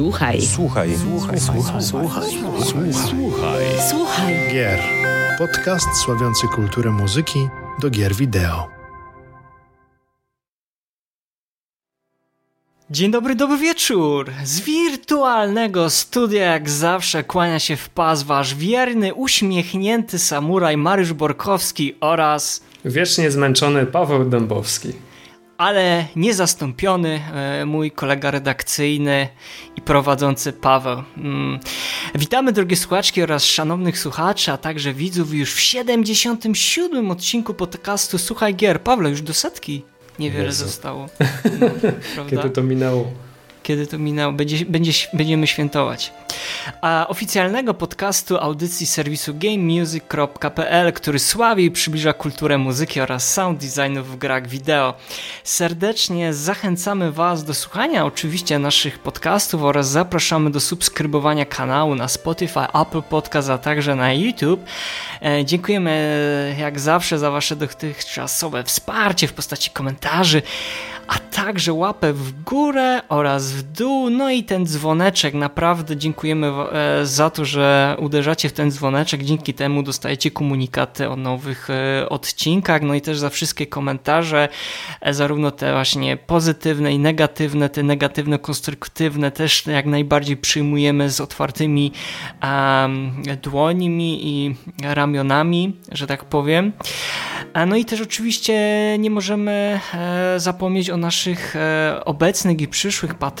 Słuchaj. Słuchaj. Słuchaj. Słuchaj. Słuchaj. Słuchaj. Słuchaj. Gier. Podcast sławiący kulturę muzyki do gier wideo. Dzień dobry, dobry wieczór! Z wirtualnego studia jak zawsze kłania się w pas wasz wierny, uśmiechnięty samuraj Mariusz Borkowski oraz Wiecznie zmęczony Paweł Dębowski. Ale niezastąpiony e, mój kolega redakcyjny i prowadzący Paweł. Mm. Witamy drogie słuchaczki oraz szanownych słuchaczy, a także widzów już w 77 odcinku podcastu Słuchaj Gier. Pawle, już do setki niewiele Jezu. zostało. No? Kiedy to minęło? Kiedy to minęło, będzie, będzie, będziemy świętować. A oficjalnego podcastu audycji serwisu gamemusic.pl, który sławi i przybliża kulturę muzyki oraz sound designu w grach wideo. Serdecznie zachęcamy Was do słuchania oczywiście naszych podcastów oraz zapraszamy do subskrybowania kanału na Spotify, Apple Podcast, a także na YouTube. E, Dziękujemy e, jak zawsze za Wasze dotychczasowe wsparcie w postaci komentarzy, a także łapę w górę oraz w dół, no i ten dzwoneczek. Naprawdę dziękujemy e, za to, że uderzacie w ten dzwoneczek. Dzięki temu dostajecie komunikaty o nowych e, odcinkach, no i też za wszystkie komentarze, e, zarówno te właśnie pozytywne i negatywne, te negatywne, konstruktywne też jak najbardziej przyjmujemy z otwartymi em, dłońmi i ramionami, że tak powiem. No i też oczywiście nie możemy zapomnieć o naszych obecnych i przyszłych patronach,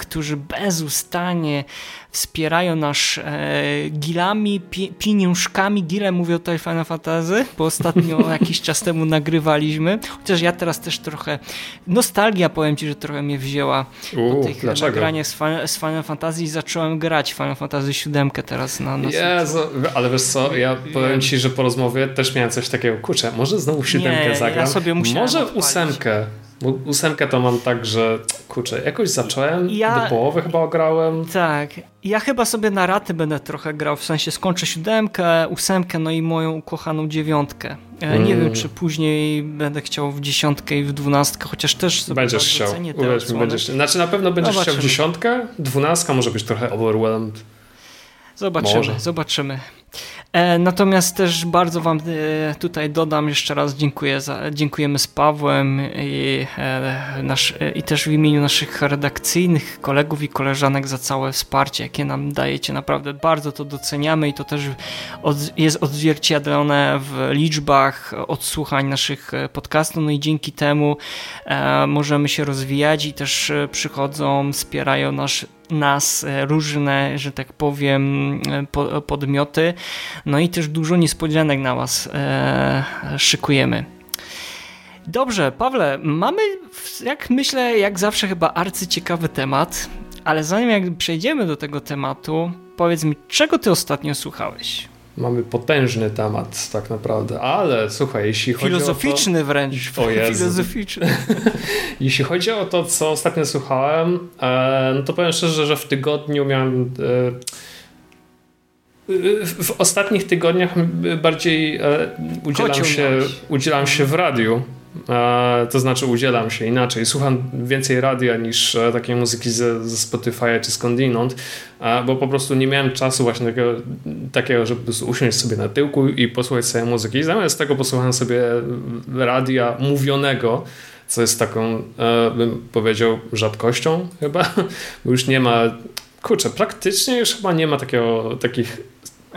którzy bezustannie wspierają nas e, gilami, pi, pieniążkami. Gile mówię tutaj Final Fantasy, bo ostatnio jakiś czas temu nagrywaliśmy. Chociaż ja teraz też trochę nostalgia powiem ci, że trochę mnie wzięła Uuu, po tych dlaczego? nagraniach z, Final- z Final Fantasy i zacząłem grać Final Fantasy 7 teraz na, na Jezu, ale wiesz co, ja powiem ci, że po rozmowie też miałem coś takiego, kurczę, może znowu siódemkę ja zagram? sobie musiałem może odpalić. ósemkę. Bo ósemkę to mam tak, że kurczę, jakoś zacząłem, Ja- do połowy chyba ograłem. Tak, ja chyba sobie na raty będę trochę grał, w sensie skończę siódemkę, ósemkę, no i moją ukochaną dziewiątkę. E, Nie Mm. wiem, czy później będę chciał w dziesiątkę i w dwunastkę, chociaż też sobie Będziesz chciał, uwierz mi, będziesz Znaczy na pewno będziesz chciał Zobaczymy. dziesiątkę, dwunastka może być trochę overwhelmed. Zobaczymy, Może. zobaczymy. E, natomiast też bardzo Wam e, tutaj dodam jeszcze raz dziękuję za, dziękujemy z Pawłem i, e, nasz, i też w imieniu naszych redakcyjnych kolegów i koleżanek za całe wsparcie, jakie nam dajecie. Naprawdę bardzo to doceniamy i to też od, jest odzwierciedlone w liczbach odsłuchań naszych podcastów. No i dzięki temu możemy się rozwijać i też przychodzą, wspierają nasz, nas e, różne, że tak powiem, e, po, podmioty. No i też dużo niespodzianek na Was e, szykujemy. Dobrze, Pawle, mamy, jak myślę, jak zawsze chyba arcyciekawy temat, ale zanim jak przejdziemy do tego tematu, powiedz mi, czego Ty ostatnio słuchałeś? Mamy potężny temat tak naprawdę, ale słuchaj, jeśli chodzi o to... Filozoficzny wręcz. O Jezu. Filozoficzny. Jeśli chodzi o to, co ostatnio słuchałem, e, no to powiem szczerze, że w tygodniu miałem. e, w, w ostatnich tygodniach bardziej e, udzielam się, udzielam się w radiu. E, to znaczy udzielam się inaczej. Słucham więcej radia niż e, takiej muzyki ze, ze Spotify'a czy skądinąd, e, bo po prostu nie miałem czasu właśnie takiego, takiego, żeby usiąść sobie na tyłku i posłuchać sobie muzyki. Zamiast tego posłuchałem sobie radia mówionego, co jest taką, bym powiedział, rzadkością chyba, bo już nie ma, kurczę, praktycznie już chyba nie ma takiego, takich,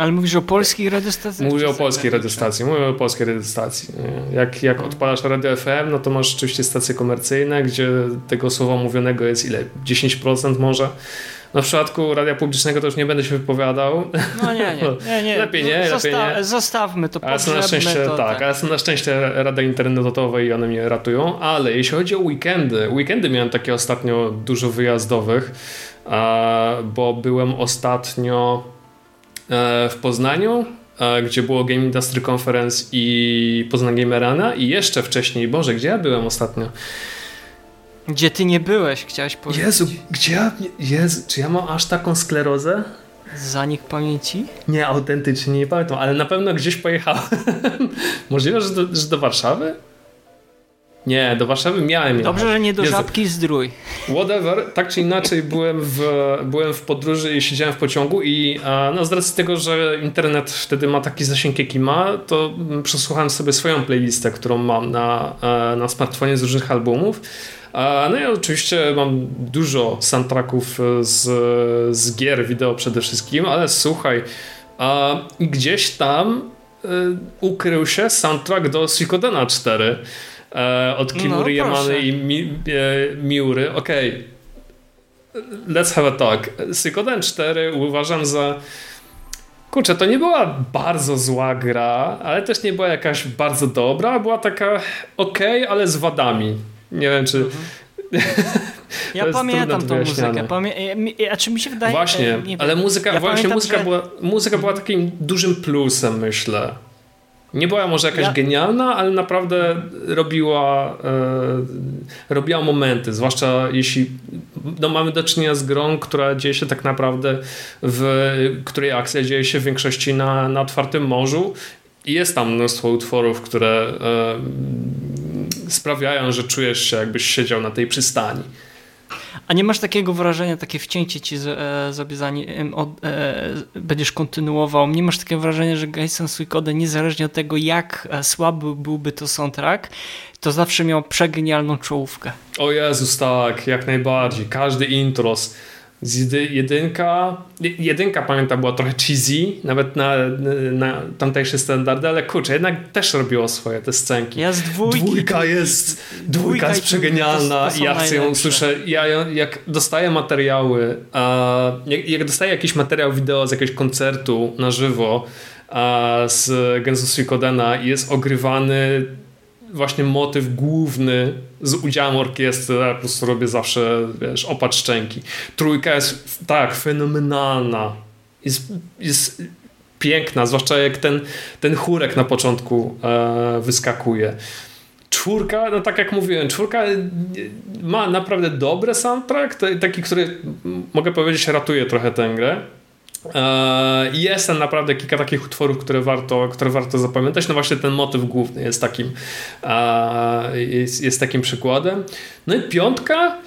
Ale mówisz o polskiej radiostacji? mówię o polskiej radiostacji, mówię o polskiej radiostacji. Jak, jak odpalasz radio FM, no to masz oczywiście stacje komercyjne, gdzie tego słowa mówionego jest ile? 10% może? No w przypadku radia publicznego to już nie będę się wypowiadał, No nie, nie, nie, nie. Lepiej nie, lepiej nie. Zostawmy to, ale są na szczęście, to, tak, ale są na szczęście rady internetowe i one mnie ratują, ale jeśli chodzi o weekendy, weekendy miałem takie ostatnio dużo wyjazdowych, bo byłem ostatnio w Poznaniu, e, gdzie było Game Industry Conference i Poznań Game Arena i jeszcze wcześniej, Boże, gdzie ja byłem ostatnio? Gdzie ty nie byłeś, chciałeś powiedzieć? Jezu, gdzie ja, Jezu, czy ja mam aż taką sklerozę? Zanik pamięci? Nie, autentycznie nie pamiętam, ale na pewno gdzieś pojechałem. Możliwe, że do, że do Warszawy? Nie, do Warszawy miałem Dobrze, jechać. że nie do Jezu. Żabki Zdrój. Whatever, tak czy inaczej byłem w, byłem w podróży i siedziałem w pociągu i e, no, z racji tego, że internet wtedy ma taki zasięg jaki ma, to mm, przesłuchałem sobie swoją playlistę, którą mam na, e, na smartfonie z różnych albumów. E, No i oczywiście mam dużo soundtracków z, z gier wideo przede wszystkim, ale słuchaj, e, gdzieś tam e, ukrył się soundtrack do Suikodena 4 e, od No, Kimury Yamany proszę. i Mi, e, Miury. Okej, let's have a talk. Suikoden 4 uważam za Kurczę, to nie była bardzo zła gra, ale też nie była jakaś bardzo dobra. Była taka ok, ale z wadami. Nie wiem, czy. Ja To jest pamiętam tą muzykę. Pamię... e, mi- A czy mi się wydaje... Właśnie, e, ale muzyka, Ja właśnie muzyka, że- była, muzyka była takim dużym plusem, myślę. Nie była może jakaś Ja- genialna, ale naprawdę robiła, e, robiła momenty, zwłaszcza jeśli no, mamy do czynienia z grą, która dzieje się tak naprawdę w której akcja dzieje się w większości na, na otwartym morzu i jest tam mnóstwo utworów, które e, sprawiają, że czujesz się jakbyś siedział na tej przystani. A nie masz takiego wrażenia, takie wcięcie ci z, e, e, będziesz kontynuował, nie masz takiego wrażenia, że Gaisen Suikoden niezależnie od tego jak e, słaby byłby to soundtrack, to zawsze miał przegenialną czołówkę. O Jezus, tak, jak najbardziej. Każdy intros. Jedynka, jedynka pamiętam była trochę cheesy, nawet na, na tamtejsze standardy, ale kurczę, jednak też robiło swoje te scenki. Ja z dwójki... Dwójka jest, dwójka jest i przegenialna to- to ja chcę ją słyszę. Ja jak dostaję materiały, a, jak, jak dostaję jakiś materiał wideo z jakiegoś koncertu na żywo a, z Genzo Suikodena i jest ogrywany właśnie motyw główny z udziałem orkiestry, ja po prostu robię zawsze, wiesz, opad szczęki. Trójka jest, tak, fenomenalna. Jest, jest piękna, zwłaszcza jak ten, ten chórek na początku e, wyskakuje. Czwórka, no tak jak mówiłem, czwórka e, ma naprawdę dobry soundtrack, taki, który mogę powiedzieć ratuje trochę tę grę. E, Jest tam naprawdę kilka takich utworów, które warto, które warto zapamiętać. No właśnie ten motyw główny jest takim, e, jest, jest takim przykładem. No i piątka.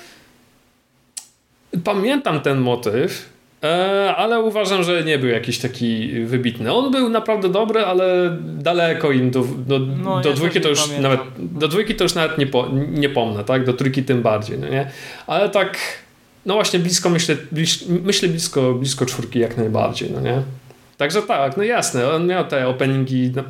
Pamiętam ten motyw, e, ale uważam, że nie był jakiś taki wybitny. On był naprawdę dobry, ale daleko im do, do, No, do ja dwójki to już pamiętam. nawet do dwójki to już nawet nie, po, nie pomnę, tak? Do trójki tym bardziej, no nie? Ale tak no właśnie blisko myślę, myślę blisko, blisko czwórki jak najbardziej, no nie? Także tak, no jasne, on miał te openingi, na,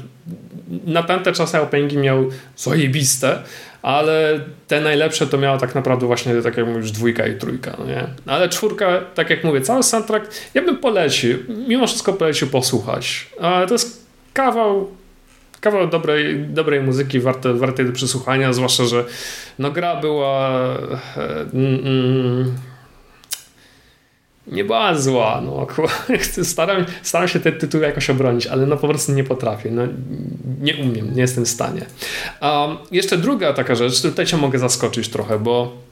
na tamte czasy openingi miał zajebiste, ale te najlepsze to miała tak naprawdę właśnie, tak jak mówisz, dwójka i trójka, no nie? Ale czwórka, tak jak mówię, cały soundtrack, ja bym polecił, mimo wszystko polecił posłuchać, ale to jest kawał kawał dobrej, dobrej muzyki warte, wartej do przesłuchania, zwłaszcza, że no gra była e, mm, mm, nie była zła, no staram, staram się ten tytuł jakoś obronić, ale no po prostu nie potrafię, no nie umiem, nie jestem w stanie. Um, jeszcze druga taka rzecz, tutaj cię mogę zaskoczyć trochę, bo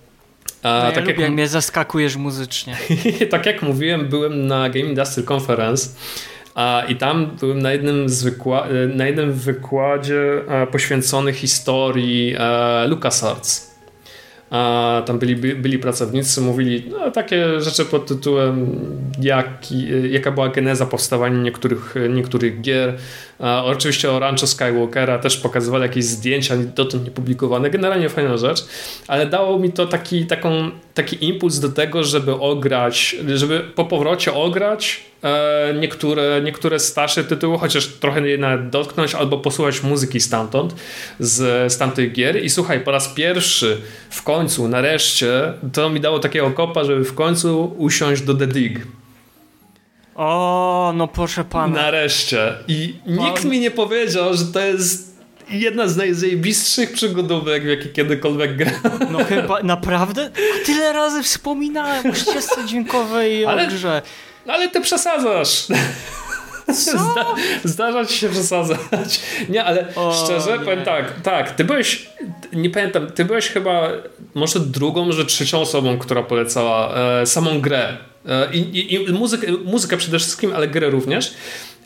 No ja tak, lubię, jak, mnie zaskakujesz muzycznie. tak jak mówiłem, byłem na Game Industry Conference a, i tam byłem na jednym, na jednym wykładzie e, poświęcony historii LucasArts. A tam byli, by- byli pracownicy, mówili no, takie rzeczy pod tytułem jaki, jaka była geneza powstawania niektórych, niektórych gier. Oczywiście o Rancho Skywalkera też pokazywali jakieś zdjęcia dotąd niepublikowane. Generalnie fajna rzecz, ale dało mi to taki, taką, taki impuls do tego, żeby ograć, żeby po powrocie ograć e, niektóre, niektóre starsze tytuły, chociaż trochę je dotknąć albo posłuchać muzyki stamtąd, z, z tamtych gier i słuchaj, po raz pierwszy w końcu, nareszcie, to mi dało takiego kopa, żeby w końcu usiąść do The Dig. O, no proszę pana. Nareszcie. I nikt mi nie powiedział, że to jest jedna z najzajebistszych przygodówek, w jakie kiedykolwiek grałem. No chyba, naprawdę? Tyle razy wspominałem o ścieżce dźwiękowej Ale- grze. Ale ty przesadzasz. Zda, zdarza ci się przesadzać. Nie, ale O, szczerze nie. powiem tak, tak, ty byłeś, nie pamiętam, ty byłeś chyba może drugą, może trzecią osobą, która polecała e, samą grę. E, I, i, i muzykę, muzykę przede wszystkim, ale grę również.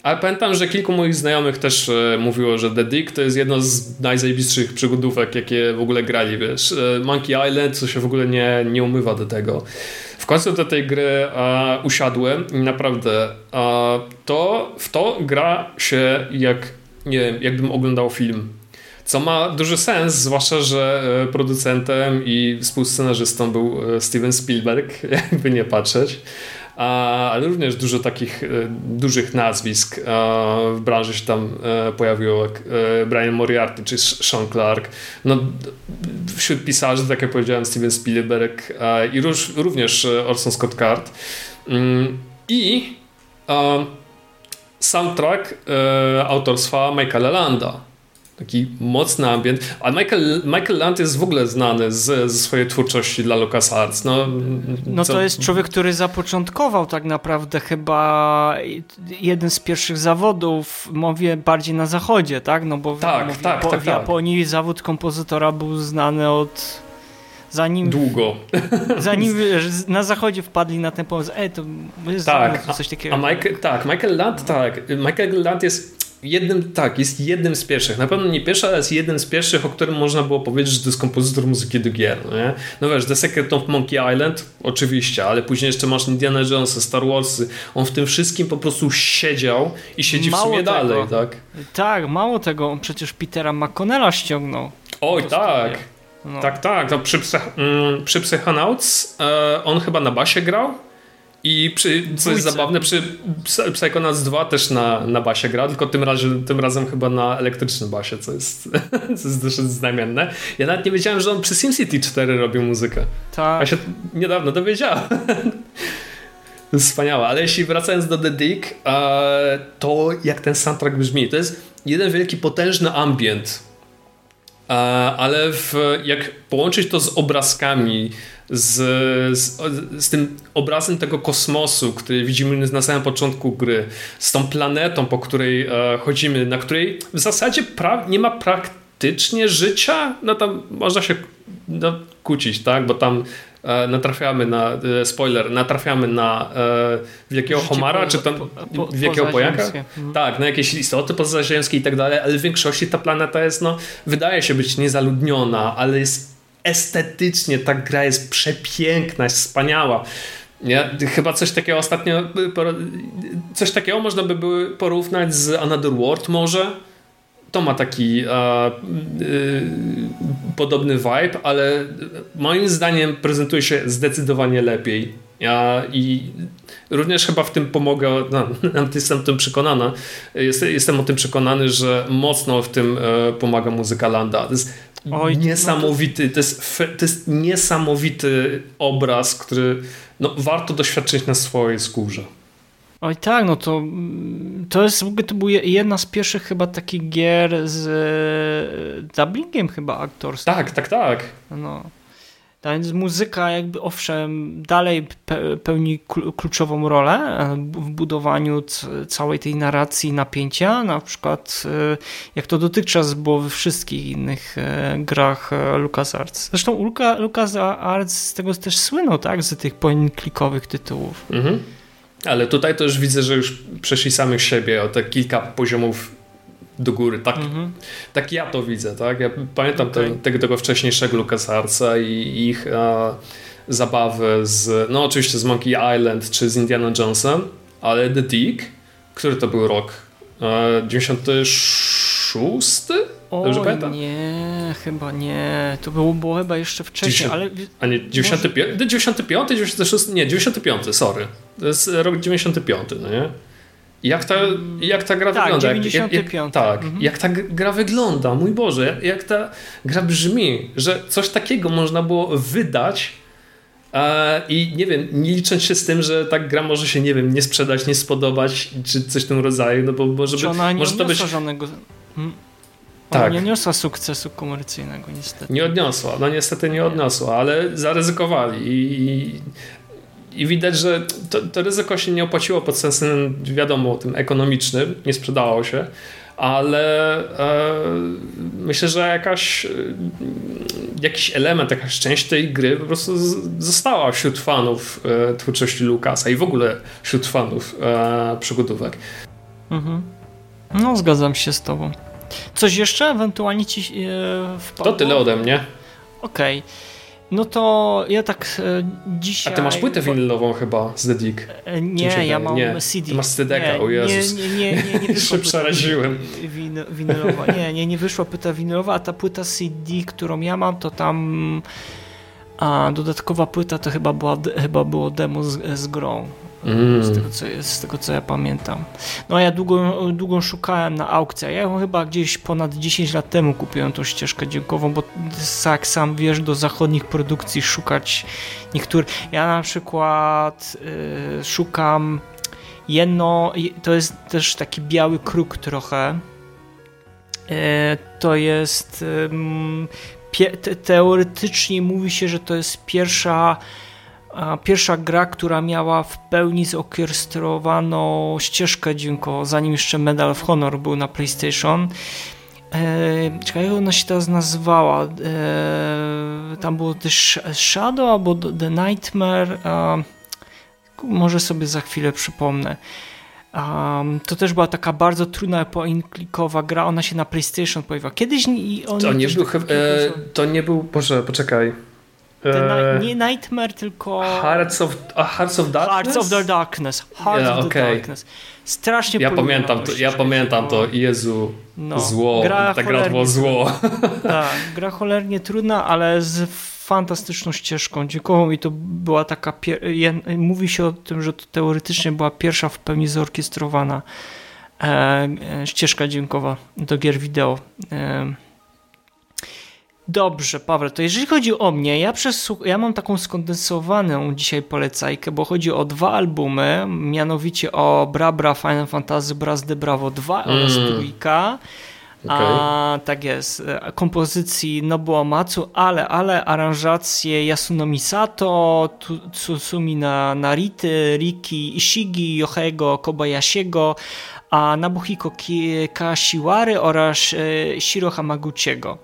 Ale pamiętam, że kilku moich znajomych też e, mówiło, że The Dick to jest jedno z najzajebistszych przygodówek, jakie w ogóle grali, wiesz. E, Monkey Island, co się w ogóle nie, nie umywa do tego. W końcu do tej gry e, usiadłem i naprawdę to, w to gra się jak, nie wiem, jakbym oglądał film. Co ma duży sens, zwłaszcza, że e, producentem i współscenarzystą był e, Steven Spielberg, jakby nie patrzeć ale również dużo takich e, dużych nazwisk w branży się tam pojawiło, jak Brian Moriarty czy Sean Clark. No, wśród pisarzy, tak jak powiedziałem, Steven Spielberg i również Orson Scott Card. Mm, I soundtrack autorstwa Michaela Landa taki mocny ambient. A Michael, Michael Land jest w ogóle znany z, ze swojej twórczości dla LucasArts. No, no to jest człowiek, który zapoczątkował tak naprawdę chyba jeden z pierwszych zawodów, mówię bardziej na zachodzie, tak? No bo tak, mówię, tak, po, tak, w Japonii tak. zawód kompozytora był znany od zanim... Długo. Zanim na zachodzie wpadli na ten pomysł, ej, to jest tak, coś takiego. A, a Michael, tak, Michael Land, tak. Michael Land jest jednym, tak, jest jednym z pierwszych. Na pewno nie pierwszy, ale jest jednym z pierwszych, o którym można było powiedzieć, że to jest kompozytor muzyki do gier. No, nie? no wiesz, The Secret of Monkey Island, oczywiście, ale później jeszcze masz Indiana Jonesa, Star Warsy. On w tym wszystkim po prostu siedział i siedzi mało w sumie tego. dalej, tak? Tak, mało tego, on przecież Petera McConnella ściągnął. Oj, tak. No. Tak, tak. No, przy, mm, przy Psychonauts e, on chyba na basie grał i przy, co jest zabawne, przy Psychonauts 2 też na, na basie gra, tylko tym razem, tym razem chyba na elektrycznym basie, co jest, co jest dosyć znamienne. Ja nawet nie wiedziałem, że on przy SimCity 4 robił muzykę. Tak. Ja się niedawno dowiedziałem. To jest wspaniałe, ale jeśli wracając do The Dick, to jak ten soundtrack brzmi, to jest jeden wielki, potężny ambient, ale w, jak połączyć to z obrazkami, z, z, z, tym obrazem tego kosmosu, który widzimy na samym początku gry, z tą planetą, po której e, chodzimy, na której w zasadzie nie ma praktycznie życia, no tam można się no, kłócić, tak, bo tam e, natrafiamy na, e, spoiler, natrafiamy na e, wielkiego Życie homara, po, czy tam po, po, wielkiego pojaka. Mhm. Tak, na jakieś istoty pozaziemskie i tak dalej, ale w większości ta planeta jest, no, wydaje się być niezaludniona, ale jest estetycznie ta gra jest przepiękna, jest wspaniała. Ja, chyba coś takiego ostatnio, coś takiego można by było porównać z Another World może. To ma taki e, e, podobny vibe, ale moim zdaniem prezentuje się zdecydowanie lepiej. Ja, I również chyba w tym pomogę, no, jestem tym przekonana, jestem, jestem o tym przekonany, że mocno w tym e, pomaga muzyka Landa. To jest Oj, niesamowity, to jest, to jest niesamowity obraz, który no, warto doświadczyć na swojej skórze. Oj tak, no to to jest w ogóle to była jedna z pierwszych chyba takich gier z e, dubbingiem chyba aktorskim. Tak, tak, tak. No. A więc muzyka jakby owszem dalej pełni kluczową rolę e, w budowaniu całej tej narracji napięcia, na przykład e, jak to dotychczas było we wszystkich innych e, grach LucasArts. Zresztą LucasArts z tego też słynął, tak, z tych klikowych tytułów. Mhm. Ale tutaj już widzę, że już przeszli samych siebie o te kilka poziomów do góry. Tak, mhm. tak ja to widzę, tak? Ja pamiętam okay. te, tego, tego wcześniejszego LucasArtsa i ich e, zabawy z, no oczywiście z Monkey Island czy z Indiana Jonesem, ale The Dick, który to był rok? E, 96? Dobrze pamiętam? nie, chyba nie. To było, było chyba jeszcze wcześniej, 90, ale... A nie, 95? Może... 95? 96? Nie, 95, sorry. To jest rok 95, no nie? Jak ta, jak ta gra tak, wygląda? 95. Jak, tak, mhm. jak ta gra wygląda, mój Boże, jak, jak ta gra brzmi, że coś takiego można było wydać a, i nie wiem, nie licząc się z tym, że ta gra może się, nie wiem, nie sprzedać, nie spodobać, czy coś w tym rodzaju, no bo może, czy ona nie może to być... żadnego... Hmm? Ona tak. nie odniosła sukcesu komercyjnego, niestety. Nie odniosła, no niestety nie odniosła, ale zaryzykowali i, i widać, że to, to ryzyko się nie opłaciło pod sensem, wiadomo, tym ekonomicznym, nie sprzedało się, ale e, myślę, że jakaś, e, jakiś element, jakaś część tej gry po prostu została wśród fanów e, twórczości Lukasa i w ogóle wśród fanów e, przygodówek. Mhm. No, zgadzam się z tobą. Coś jeszcze ewentualnie ci e, wpadło? To tyle ode mnie. Okej. Okay. No to ja tak e, dzisiaj... A ty masz płytę winylową chyba z The Dick? E, nie, ja mam nie. CD. Ty masz CD, o Jezus. Nie, nie, nie, nie, nie wyszła przeraziłem. Win, winylowa. Nie, nie, nie wyszła płyta winylowa, a ta płyta CD, którą ja mam, to tam... A dodatkowa płyta to chyba, była, chyba było demo z, z grą. Mm. Z, tego, co, z tego co ja pamiętam. No a ja długo, długo szukałem na aukcjach. Ja ją chyba gdzieś ponad 10 lat temu kupiłem tą ścieżkę dźwiękową, bo jak sam wiesz, do zachodnich produkcji szukać niektórych. Ja na przykład y, szukam jedno, to jest też taki biały kruk trochę. Y, to jest teoretycznie mówi się, że to jest pierwsza pierwsza gra, która miała w pełni zorkiestrowaną ścieżkę dźwiękową, zanim jeszcze Medal of Honor był na PlayStation. E, czekaj, jak ona się teraz nazywała? E, tam było też Shadow albo The Nightmare. E, może sobie za chwilę przypomnę. Um, to też była taka bardzo trudna point-clickowa gra, ona się na PlayStation pojawiła. Kiedyś on to nie był, e, to nie był, Boże, poczekaj. Eee, nie Nightmare, tylko. Hearts of, Hearts of Darkness? Hearts of the Darkness. Hearts yeah, of the okay. Darkness. Strasznie Ja pamiętam to, ja pamiętam to, Jezu, no, zło. Gra ta gra było zło. Tak, gra cholernie trudna, ale z fantastyczną ścieżką dźwiękową i to była taka, mówi się o tym, że to teoretycznie była pierwsza w pełni zorkiestrowana e, e, ścieżka dźwiękowa do gier wideo. E, Dobrze, Paweł, to jeżeli chodzi o mnie, ja, ja mam taką skondensowaną dzisiaj polecajkę, bo chodzi o dwa albumy, mianowicie o Brabra Final Fantasy Braz de Bravo 2 mm. oraz trójka. Okay. A, tak jest, kompozycji Nobuo Matsu, ale, ale aranżacje Yasuno Sato, Tsusumi Narity, Riki Ishigi, Yohego Kobayashiego, a Nabuhiko Kashiwary oraz e, Shiro Hamaguchiego.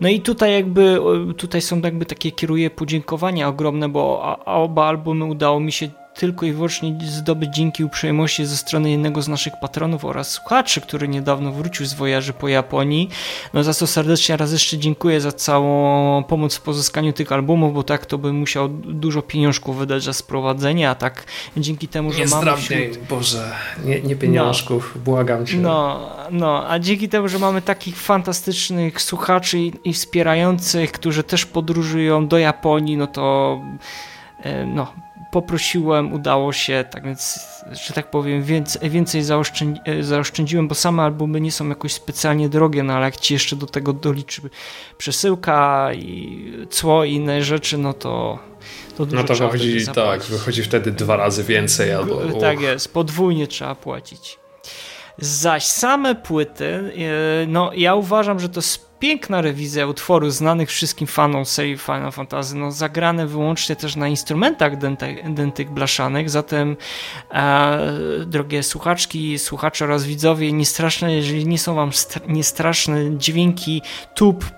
No i tutaj jakby, tutaj są jakby takie, kieruję podziękowania ogromne, bo oba albumy udało mi się tylko i wyłącznie zdobyć dzięki uprzejmości ze strony jednego z naszych patronów oraz słuchaczy, który niedawno wrócił z wojaży po Japonii. No za co serdecznie raz jeszcze dziękuję za całą pomoc w pozyskaniu tych albumów, bo tak to bym musiał dużo pieniążków wydać za sprowadzenie, a tak dzięki temu, że nie mamy wśród... Boże, nie, nie pieniążków, no, błagam cię. No, no, a dzięki temu, że mamy takich fantastycznych słuchaczy i, i wspierających, którzy też podróżują do Japonii, no to e, no, poprosiłem, udało się, tak więc, że tak powiem, więcej, więcej zaoszczędzi, zaoszczędziłem, bo same albumy nie są jakoś specjalnie drogie, no ale jak ci jeszcze do tego doliczy przesyłka i cło i inne rzeczy, no to to No to wychodzi, tak, wychodzi wtedy dwa razy więcej albo... Tak jest, podwójnie trzeba płacić. Zaś same płyty, e, no ja uważam, że to jest piękna rewizja utworów znanych wszystkim fanom serii Final Fantasy, no zagrane wyłącznie też na instrumentach dętych blaszanych, zatem e, drogie słuchaczki, słuchacze oraz widzowie, niestraszne, jeżeli nie są wam niestraszne dźwięki tub,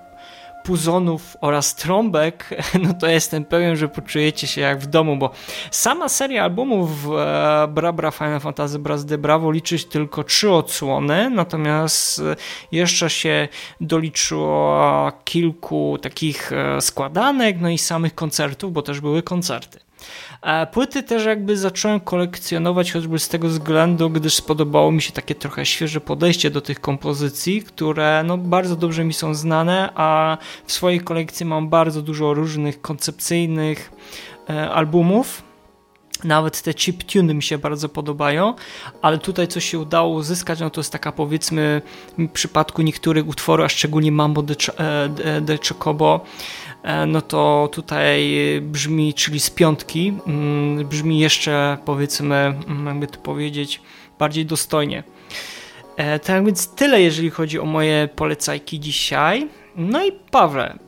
puzonów oraz trąbek, no to jestem pewien, że poczujecie się jak w domu, bo sama seria albumów e, Brabra Final Fantasy Braz de Bravo liczy tylko trzy odsłony, natomiast e, jeszcze się doliczyło kilku takich e, składanek, no i samych koncertów, bo też były koncerty. Płyty też jakby zacząłem kolekcjonować choćby z tego względu, gdyż spodobało mi się takie trochę świeże podejście do tych kompozycji, które no bardzo dobrze mi są znane, a w swojej kolekcji mam bardzo dużo różnych koncepcyjnych e, albumów. Nawet te chip tuny mi się bardzo podobają, ale tutaj co się udało uzyskać, no to jest taka powiedzmy w przypadku niektórych utworów, a szczególnie Mambo de, de, de Chocobo, E, no to tutaj brzmi, czyli z piątki, mm, brzmi jeszcze powiedzmy, mm, jakby to powiedzieć, bardziej dostojnie. E, tak więc tyle, jeżeli chodzi o moje polecajki dzisiaj. No i Pawle,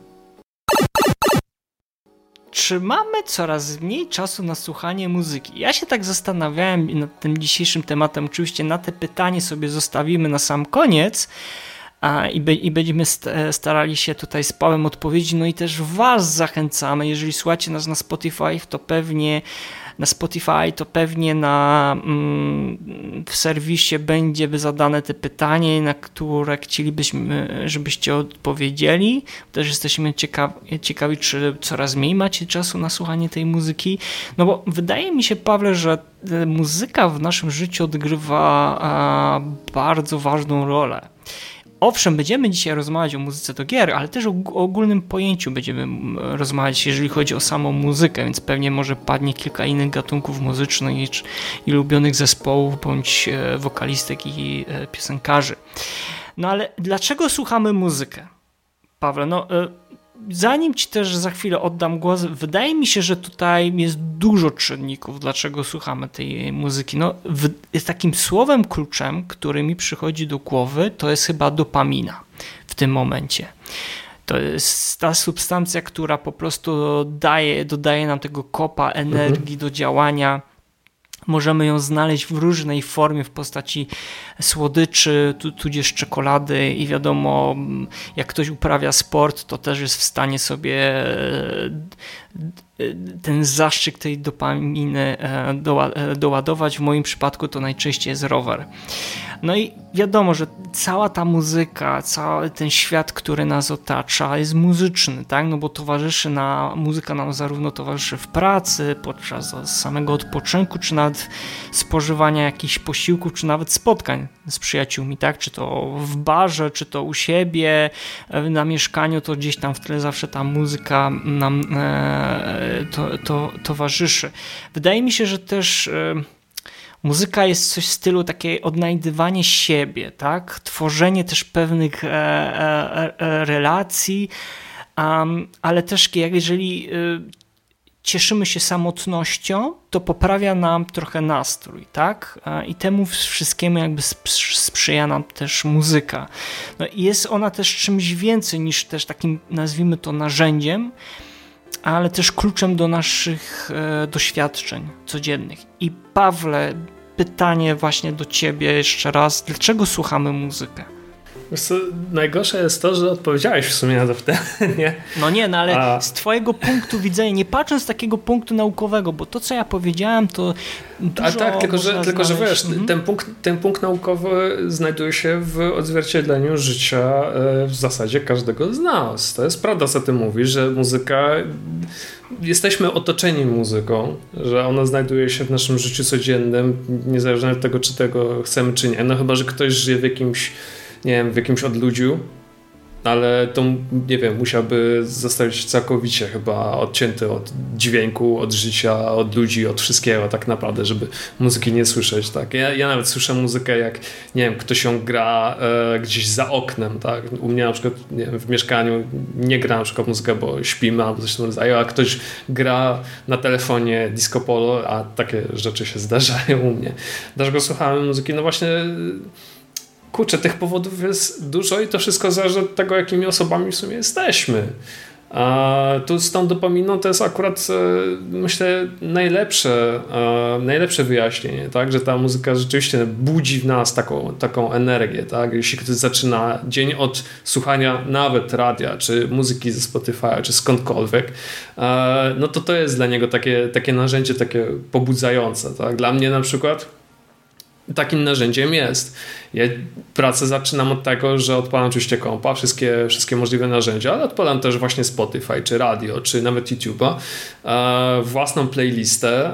czy mamy coraz mniej czasu na słuchanie muzyki? Ja się tak zastanawiałem nad tym dzisiejszym tematem. Oczywiście na te pytanie sobie zostawimy na sam koniec, i, be, i będziemy starali się tutaj z Pawłem odpowiedzieć, no i też Was zachęcamy, jeżeli słuchacie nas na Spotify, to pewnie na Spotify, to pewnie na, mm, w serwisie będzie zadane te pytanie, na które chcielibyśmy, żebyście odpowiedzieli. Też jesteśmy ciekawi, czy coraz mniej macie czasu na słuchanie tej muzyki. No bo wydaje mi się, Pawle, że e, muzyka w naszym życiu odgrywa bardzo ważną rolę. Owszem, będziemy dzisiaj rozmawiać o muzyce do gier, ale też o, ogólnym pojęciu będziemy rozmawiać, jeżeli chodzi o samą muzykę, więc pewnie może padnie kilka innych gatunków muzycznych i, i lubionych zespołów, bądź e, wokalistek i e, piosenkarzy. No ale dlaczego słuchamy muzykę? Pawle, no e, zanim ci też za chwilę oddam głos, wydaje mi się, że tutaj jest dużo czynników, dlaczego słuchamy tej muzyki. No, w, takim słowem kluczem, który mi przychodzi do głowy, to jest chyba dopamina w tym momencie. To jest ta substancja, która po prostu daje, dodaje nam tego kopa energii mhm. do działania Możemy ją znaleźć w różnej formie w postaci słodyczy, tudzież czekolady i wiadomo, jak ktoś uprawia sport, to też jest w stanie sobie ten zastrzyk tej dopaminy e, e, doładować. W moim przypadku to najczęściej jest rower. No i wiadomo, że cała ta muzyka, cały ten świat, który nas otacza, jest muzyczny, tak? No bo towarzyszy na, muzyka nam zarówno towarzyszy w pracy, podczas samego odpoczynku, czy nawet spożywania jakichś posiłków, czy nawet spotkań z przyjaciółmi, tak? Czy to w barze, czy to u siebie, e, na mieszkaniu, to gdzieś tam w tle zawsze ta muzyka nam to, to, towarzyszy. Wydaje mi się, że też e, muzyka jest coś w stylu takie odnajdywanie siebie, tak? Tworzenie też pewnych e, e, relacji, ale też jeżeli cieszymy się samotnością, to poprawia nam trochę nastrój, tak? I temu wszystkiemu jakby sprzyja nam też muzyka. No i jest ona też czymś więcej niż też takim, nazwijmy to, narzędziem, ale też kluczem do naszych e, doświadczeń codziennych. I Pawle, pytanie właśnie do ciebie jeszcze raz, dlaczego słuchamy muzykę? Co, najgorsze jest to, że odpowiedziałeś w sumie na to pytanie. No nie, no ale A... z twojego punktu widzenia, nie patrząc z takiego punktu naukowego, bo to, co ja powiedziałem, to dużo A tak, tylko że, tylko, że wiesz, mhm. ten, punkt, ten punkt naukowy znajduje się w odzwierciedleniu życia e, w zasadzie każdego z nas. To jest prawda, co ty mówisz, że muzyka jesteśmy otoczeni muzyką, że ona znajduje się w naszym życiu codziennym, niezależnie od tego, czy tego chcemy, czy nie. No chyba, że ktoś żyje w jakimś nie wiem, w jakimś odludziu, ale to, nie wiem, musiałby zostać całkowicie chyba odcięty od dźwięku, od życia, od ludzi, od wszystkiego tak naprawdę, żeby muzyki nie słyszeć, tak. Ja, ja nawet słyszę muzykę, jak, nie wiem, ktoś ją gra e, gdzieś za oknem, tak. U mnie na przykład, nie wiem, w mieszkaniu nie gra na przykład muzyka, bo śpimy albo coś tam rodzaju, a ktoś gra na telefonie disco polo, a takie rzeczy się zdarzają u mnie. Dlaczego słuchałem muzyki? No właśnie kurczę, tych powodów jest dużo i to wszystko zależy od tego, jakimi osobami w sumie jesteśmy. A tu z tą dopaminą to jest akurat, e, myślę, najlepsze, e, najlepsze wyjaśnienie, tak? że ta muzyka rzeczywiście budzi w nas taką, taką energię. Tak? Jeśli ktoś zaczyna dzień od słuchania nawet radia, czy muzyki ze Spotify, czy skądkolwiek, e, no to to jest dla niego takie, takie narzędzie takie pobudzające. Tak? Dla mnie na przykład takim narzędziem jest. Ja pracę zaczynam od tego, że odpalam oczywiście kompa, wszystkie, wszystkie możliwe narzędzia, ale odpalam też właśnie Spotify, czy radio, czy nawet YouTube'a, e, własną playlistę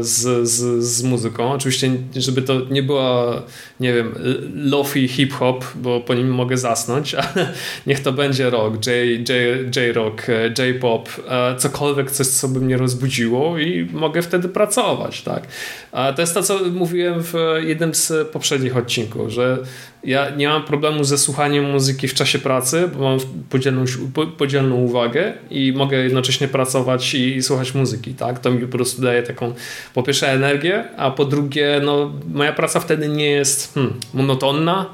z, z, z muzyką. Oczywiście, żeby to nie była, nie wiem, lofi hip-hop, bo po nim mogę zasnąć, ale niech to będzie rock, J-rock, J-pop, e, cokolwiek, coś, co by mnie rozbudziło i mogę wtedy pracować, tak. To jest to, co mówiłem w jednym z poprzednich odcinków, że ja nie mam problemu ze słuchaniem muzyki w czasie pracy, bo mam podzielną, podzielną uwagę i mogę jednocześnie pracować i, i, słuchać muzyki, tak? To mi po prostu daje taką po pierwsze energię, a po drugie no, moja praca wtedy nie jest hmm, monotonna,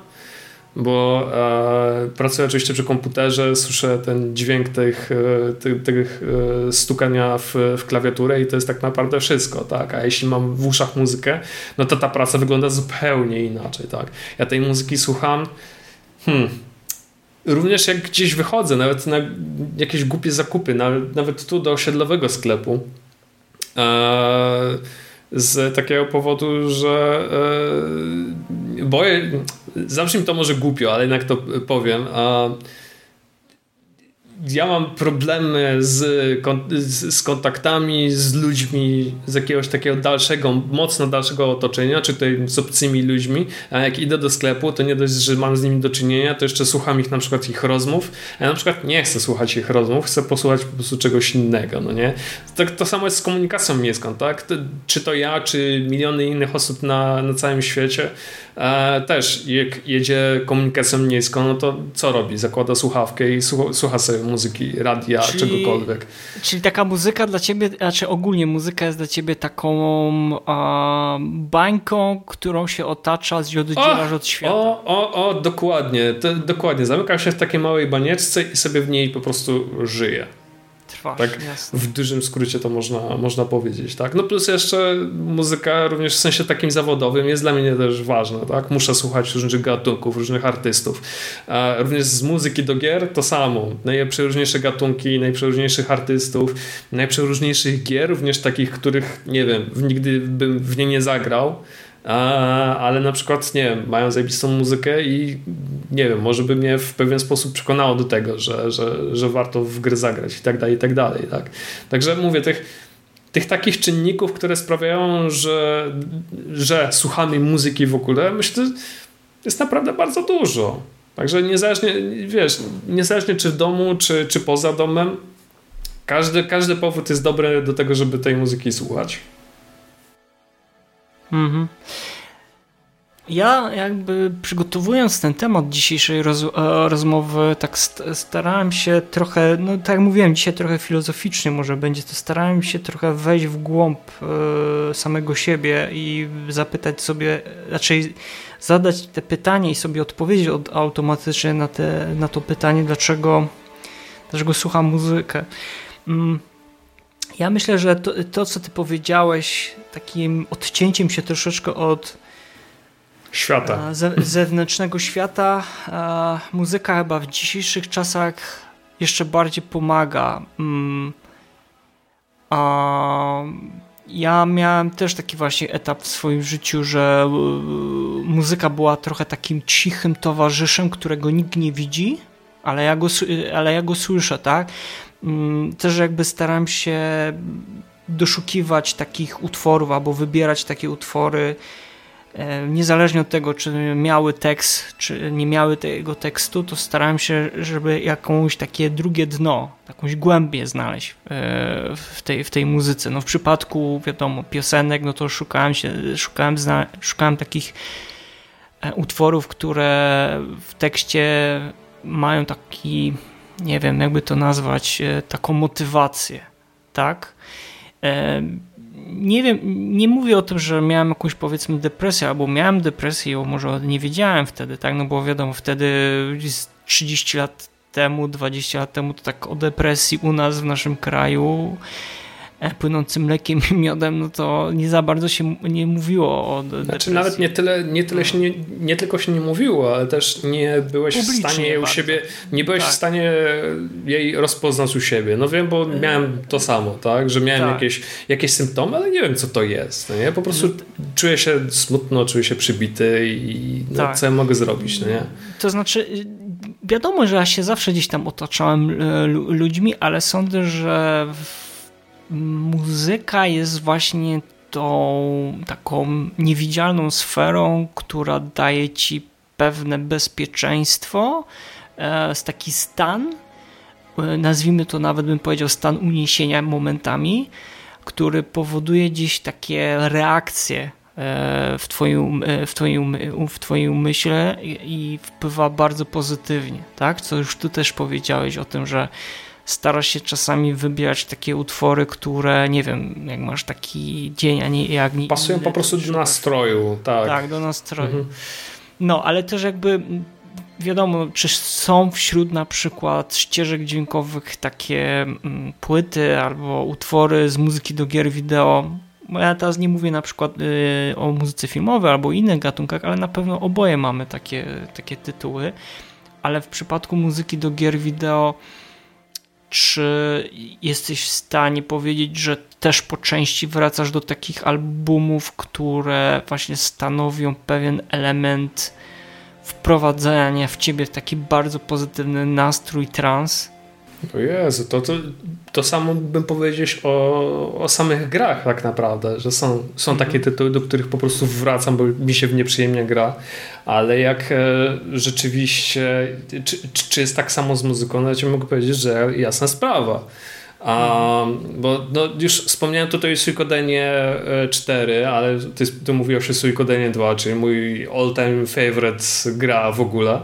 bo e, pracuję oczywiście przy komputerze, słyszę ten dźwięk tych, e, tych, tych e, stukania w, w klawiaturę i to jest tak naprawdę wszystko, tak? A jeśli mam w uszach muzykę, no to ta praca wygląda zupełnie inaczej, tak? Ja tej muzyki słucham Hmm. Również jak gdzieś wychodzę, nawet na jakieś głupie zakupy, nawet tu do osiedlowego sklepu, z takiego powodu, że boję, zabrzmi to może głupio, ale jednak to powiem, ja mam problemy z, z, kontaktami, z ludźmi z jakiegoś takiego dalszego, mocno dalszego otoczenia, czy tutaj z obcymi ludźmi, a jak idę do sklepu, to nie dość, że mam z nimi do czynienia, to jeszcze słucham ich na przykład ich rozmów, ja na przykład nie chcę słuchać ich rozmów, chcę posłuchać po prostu czegoś innego, no nie? Tak to samo jest z komunikacją miejską, tak? Czy to ja, czy miliony innych osób na, na całym świecie, e, też jak jedzie komunikacją miejską, no to co robi? Zakłada słuchawkę i słucha, słucha sobie muzyki, radia, czyli, czegokolwiek. Czyli taka muzyka dla ciebie, znaczy ogólnie muzyka jest dla ciebie taką a, bańką, którą się otacza, z oddzielasz od świata. O, o, o, dokładnie, to, dokładnie. Zamykam się w takiej małej banieczce i sobie w niej po prostu żyję trwasz. Tak, w dużym skrócie to można, można powiedzieć. Tak? No plus jeszcze muzyka również w sensie takim zawodowym jest dla mnie też ważna. Tak? Muszę słuchać różnych gatunków, różnych artystów. Również z muzyki do gier to samo. Najprzeróżniejsze gatunki, najprzeróżniejszych artystów, najprzeróżniejszych gier, również takich, których nie wiem, nigdy bym w nie nie zagrał ale na przykład, nie wiem, mają zajebistą muzykę i nie wiem, może by mnie w pewien sposób przekonało do tego, że, że, że warto w gry zagrać i tak dalej, i tak dalej. Tak? Także mówię, tych, tych takich czynników, które sprawiają, że, że słuchamy muzyki w ogóle, myślę, jest naprawdę bardzo dużo. Także niezależnie, wiesz, niezależnie czy w domu, czy, czy poza domem, każdy, każdy powód jest dobry do tego, żeby tej muzyki słuchać. Mhm. Ja jakby przygotowując ten temat dzisiejszej roz, e, rozmowy, tak starałem się trochę, no tak jak mówiłem, dzisiaj trochę filozoficznie może będzie, to starałem się trochę wejść w głąb e, samego siebie i zapytać sobie, raczej zadać te pytanie i sobie odpowiedzieć od, automatycznie na, te, na to pytanie, dlaczego, dlaczego słucham muzykę. Mm. Ja myślę, że to, to, co ty powiedziałeś, takim odcięciem się troszeczkę od świata. Ze, zewnętrznego świata, muzyka chyba w dzisiejszych czasach jeszcze bardziej pomaga. Mm. Ja miałem też taki właśnie etap w swoim życiu, że y, muzyka była trochę takim cichym towarzyszem, którego nikt nie widzi, ale ja go, ale ja go słyszę, tak? Mm, też jakby staram się doszukiwać takich utworów albo wybierać takie utwory, e, niezależnie od tego, czy miały tekst, czy nie miały tego tekstu, to starałem się, żeby jakąś takie drugie dno, jakąś głębię znaleźć e, w tej, w tej muzyce. No w przypadku, wiadomo, piosenek, no to szukałem się, szukałem, szukałem takich e, utworów, które w tekście mają taki nie wiem, jakby to nazwać, e, taką motywację, tak? E, nie wiem, nie mówię o tym, że miałem jakąś powiedzmy depresję, albo miałem depresję, bo może nie wiedziałem wtedy, tak? No bo wiadomo, wtedy 30 lat temu, 20 lat temu, to tak o depresji u nas w naszym kraju płynącym mlekiem i miodem, no to nie za bardzo się nie mówiło o depresji. Znaczy nawet nie tyle, nie tyle się nie, nie tylko się nie mówiło, ale też nie byłeś Publicznie w stanie u siebie, nie byłeś tak. w stanie jej rozpoznać u siebie. No wiem, bo e, miałem to samo, tak, że miałem tak. jakieś, jakieś symptomy, ale nie wiem co to jest, no nie? Po prostu no czuję się smutno, czuję się przybity i no, tak. co ja mogę zrobić, no nie? To znaczy wiadomo, że ja się zawsze gdzieś tam otaczałem e, ludźmi, ale sądzę, że w muzyka jest właśnie tą taką niewidzialną sferą, która daje ci pewne bezpieczeństwo, e, taki stan, e, nazwijmy to nawet bym powiedział stan uniesienia momentami, który powoduje gdzieś takie reakcje e, w twoim, w twoim, w twoim umyśle i wpływa bardzo pozytywnie, tak? Co już tu też powiedziałeś o tym, że starasz się czasami wybierać takie utwory, które, nie wiem, jak masz taki dzień, a nie jak... Pasują po prostu do nastroju, tak. Tak, do nastroju. Mhm. No, ale też jakby wiadomo, czy są wśród na przykład ścieżek dźwiękowych takie mm, płyty albo utwory z muzyki do gier wideo. Ja teraz nie mówię na przykład y, o muzyce filmowej albo innych gatunkach, ale na pewno oboje mamy takie, takie tytuły. ale w przypadku muzyki do gier wideo, czy jesteś w stanie powiedzieć, że też po części wracasz do takich albumów, które właśnie stanowią pewien element wprowadzania w ciebie w taki bardzo pozytywny nastrój trans? O Jezu, to, to, to samo bym powiedział o, o samych grach tak naprawdę, że są, są mhm. takie tytuły, do których po prostu wracam, bo mi się w nieprzyjemnie gra, ale jak e, rzeczywiście, czy, czy jest tak samo z muzyką, no ja ci mogę powiedzieć, że jasna sprawa. Um, bo no, już wspomniałem tutaj o Suikodenie 4, ale ty, ty mówiłeś o Suikodenie 2, czyli mój all-time favorite gra w ogóle.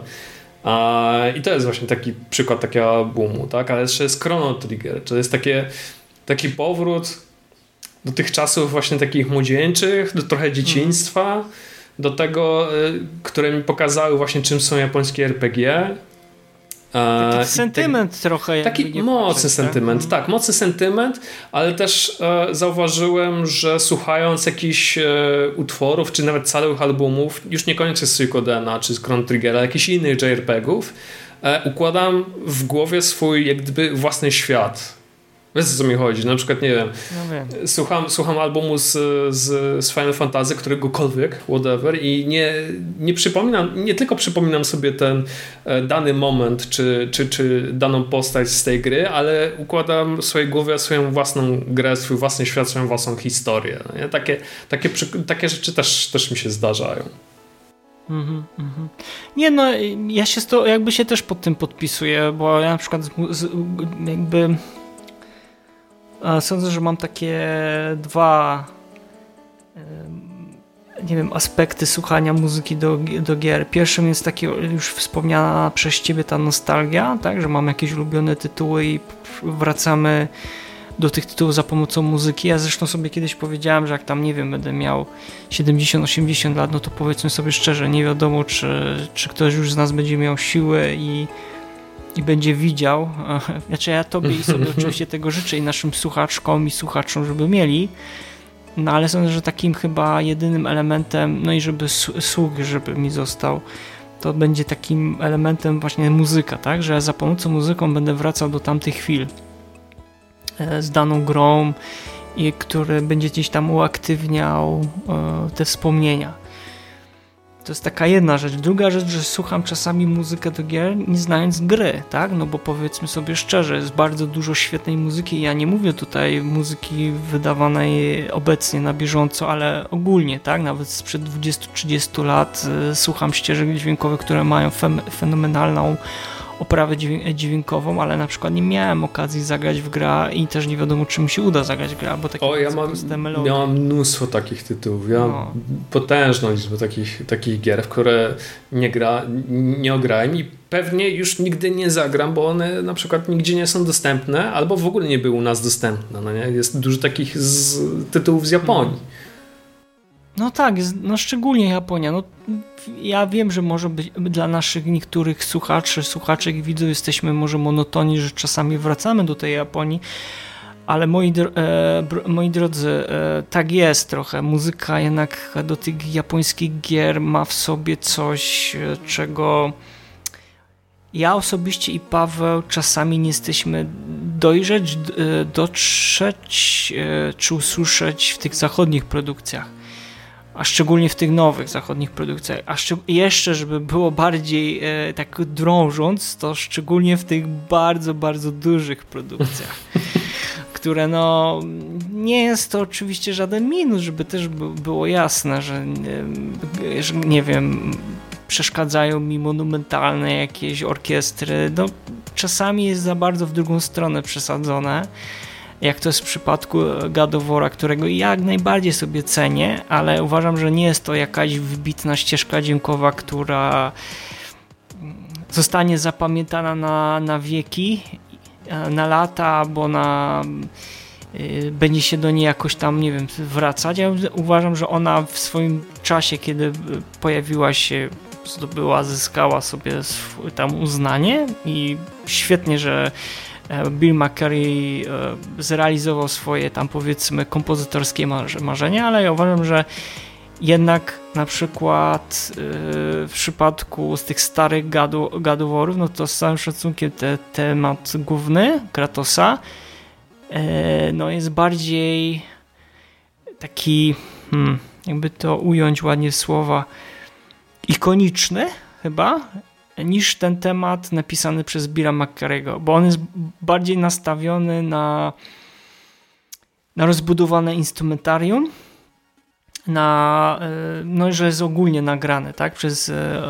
I to jest właśnie taki przykład takiego boomu, tak? Ale jeszcze jest Chrono Trigger, to jest takie, taki powrót do tych czasów właśnie takich młodzieńczych, do trochę dzieciństwa, mm. do tego, y, które mi pokazały właśnie czym są japońskie RPG, Taki sentyment te, trochę. Taki mocny patrzeć, sentyment, tak? tak, mocny sentyment, ale też e, zauważyłem, że słuchając jakichś e, utworów, czy nawet całych albumów, już niekoniecznie z Suikodena, czy z Chrono Triggera, jakichś innych JRPG-ów, e, układam w głowie swój jak gdyby własny świat Wiesz o co mi chodzi? Na przykład, nie wiem, no wiem. Słucham, słucham albumu z, z, z Final Fantasy, któregokolwiek, whatever i nie, nie przypominam, nie tylko przypominam sobie ten e, dany moment, czy, czy, czy daną postać z tej gry, ale układam w swojej głowie swoją własną grę, swój własny świat, swoją własną historię. Nie? Takie, takie, takie rzeczy też, też mi się zdarzają. Mm -hmm. Nie no, ja się to jakby się też pod tym podpisuję, bo ja na przykład z, z, jakby Sądzę, że mam takie dwa nie wiem, aspekty słuchania muzyki do, do gier. Pierwszym jest taki już wspomniana przez ciebie ta nostalgia, tak, że mam jakieś ulubione tytuły i wracamy do tych tytułów za pomocą muzyki. Ja zresztą sobie kiedyś powiedziałem, że jak tam, nie wiem, będę miał 70-80 lat, no to powiedzmy sobie szczerze, nie wiadomo, czy, czy ktoś już z nas będzie miał siłę i i będzie widział, znaczy ja tobie i sobie oczywiście tego życzę i naszym słuchaczkom i słuchaczom, żeby mieli, no ale sądzę, że takim chyba jedynym elementem, no i żeby sług, żeby mi został, to będzie takim elementem właśnie muzyka, tak, że za pomocą muzyką będę wracał do tamtych chwil e, z daną grą i który będzie gdzieś tam uaktywniał e, te wspomnienia. To jest taka jedna rzecz. Druga rzecz, że słucham czasami muzykę do gier, nie znając gry, tak? No bo powiedzmy sobie szczerze, jest bardzo dużo świetnej muzyki. Ja nie mówię tutaj muzyki wydawanej obecnie na bieżąco, ale ogólnie, tak? Nawet sprzed 20-30 lat y, słucham ścieżek dźwiękowych, które mają fenomenalną oprawę dźwiękową, ale na przykład nie miałem okazji zagrać w grę i też nie wiadomo, czy mi się uda zagrać w grę, bo takie O, ja mam, miałam mnóstwo takich tytułów. Ja no. potężną liczbę takich, takich gier, w które nie, gra, nie ograłem i pewnie już nigdy nie zagram, bo one na przykład nigdzie nie są dostępne, albo w ogóle nie były u nas dostępne. No nie? Jest dużo takich z, tytułów z Japonii. No. No tak, no szczególnie Japonia. No, ja wiem, że może być dla naszych niektórych słuchaczy, słuchaczek i widzów jesteśmy może monotoni, że czasami wracamy do tej Japonii, ale moi, e, moi drodzy, e, tak jest trochę. Muzyka jednak do tych japońskich gier ma w sobie coś, e, czego ja osobiście i Paweł czasami nie jesteśmy dojrzeć, e, dotrzeć e, czy usłyszeć w tych zachodnich produkcjach a szczególnie w tych nowych zachodnich produkcjach, a jeszcze, żeby było bardziej e, tak drążąc, to szczególnie w tych bardzo, bardzo dużych produkcjach, które no, nie jest to oczywiście żaden minus, żeby też było jasne, że, e, że nie wiem, przeszkadzają mi monumentalne jakieś orkiestry, no czasami jest za bardzo w drugą stronę przesadzone, jak to jest w przypadku Gadowora, którego jak najbardziej sobie cenię, ale uważam, że nie jest to jakaś wybitna ścieżka dźwiękowa, która zostanie zapamiętana na, na wieki, na lata, albo na y, będzie się do niej jakoś tam, nie wiem, wracać. Ja uważam, że ona w swoim czasie, kiedy pojawiła się, zdobyła, zyskała sobie tam uznanie i świetnie, że Bill McCurry e, zrealizował swoje tam powiedzmy kompozytorskie marzenia, ale ja uważam, że Jednak na przykład yy, w przypadku z tych starych gadoworów, no to z całym szacunkiem te, temat główny Kratosa no jest bardziej taki, hmm, jakby to ująć ładnie słowa, ikoniczny chyba, niż ten temat napisany przez Billa McCarego, bo on jest bardziej nastawiony na, na rozbudowane instrumentarium, na, e, no, że jest ogólnie nagrane, tak, przez e,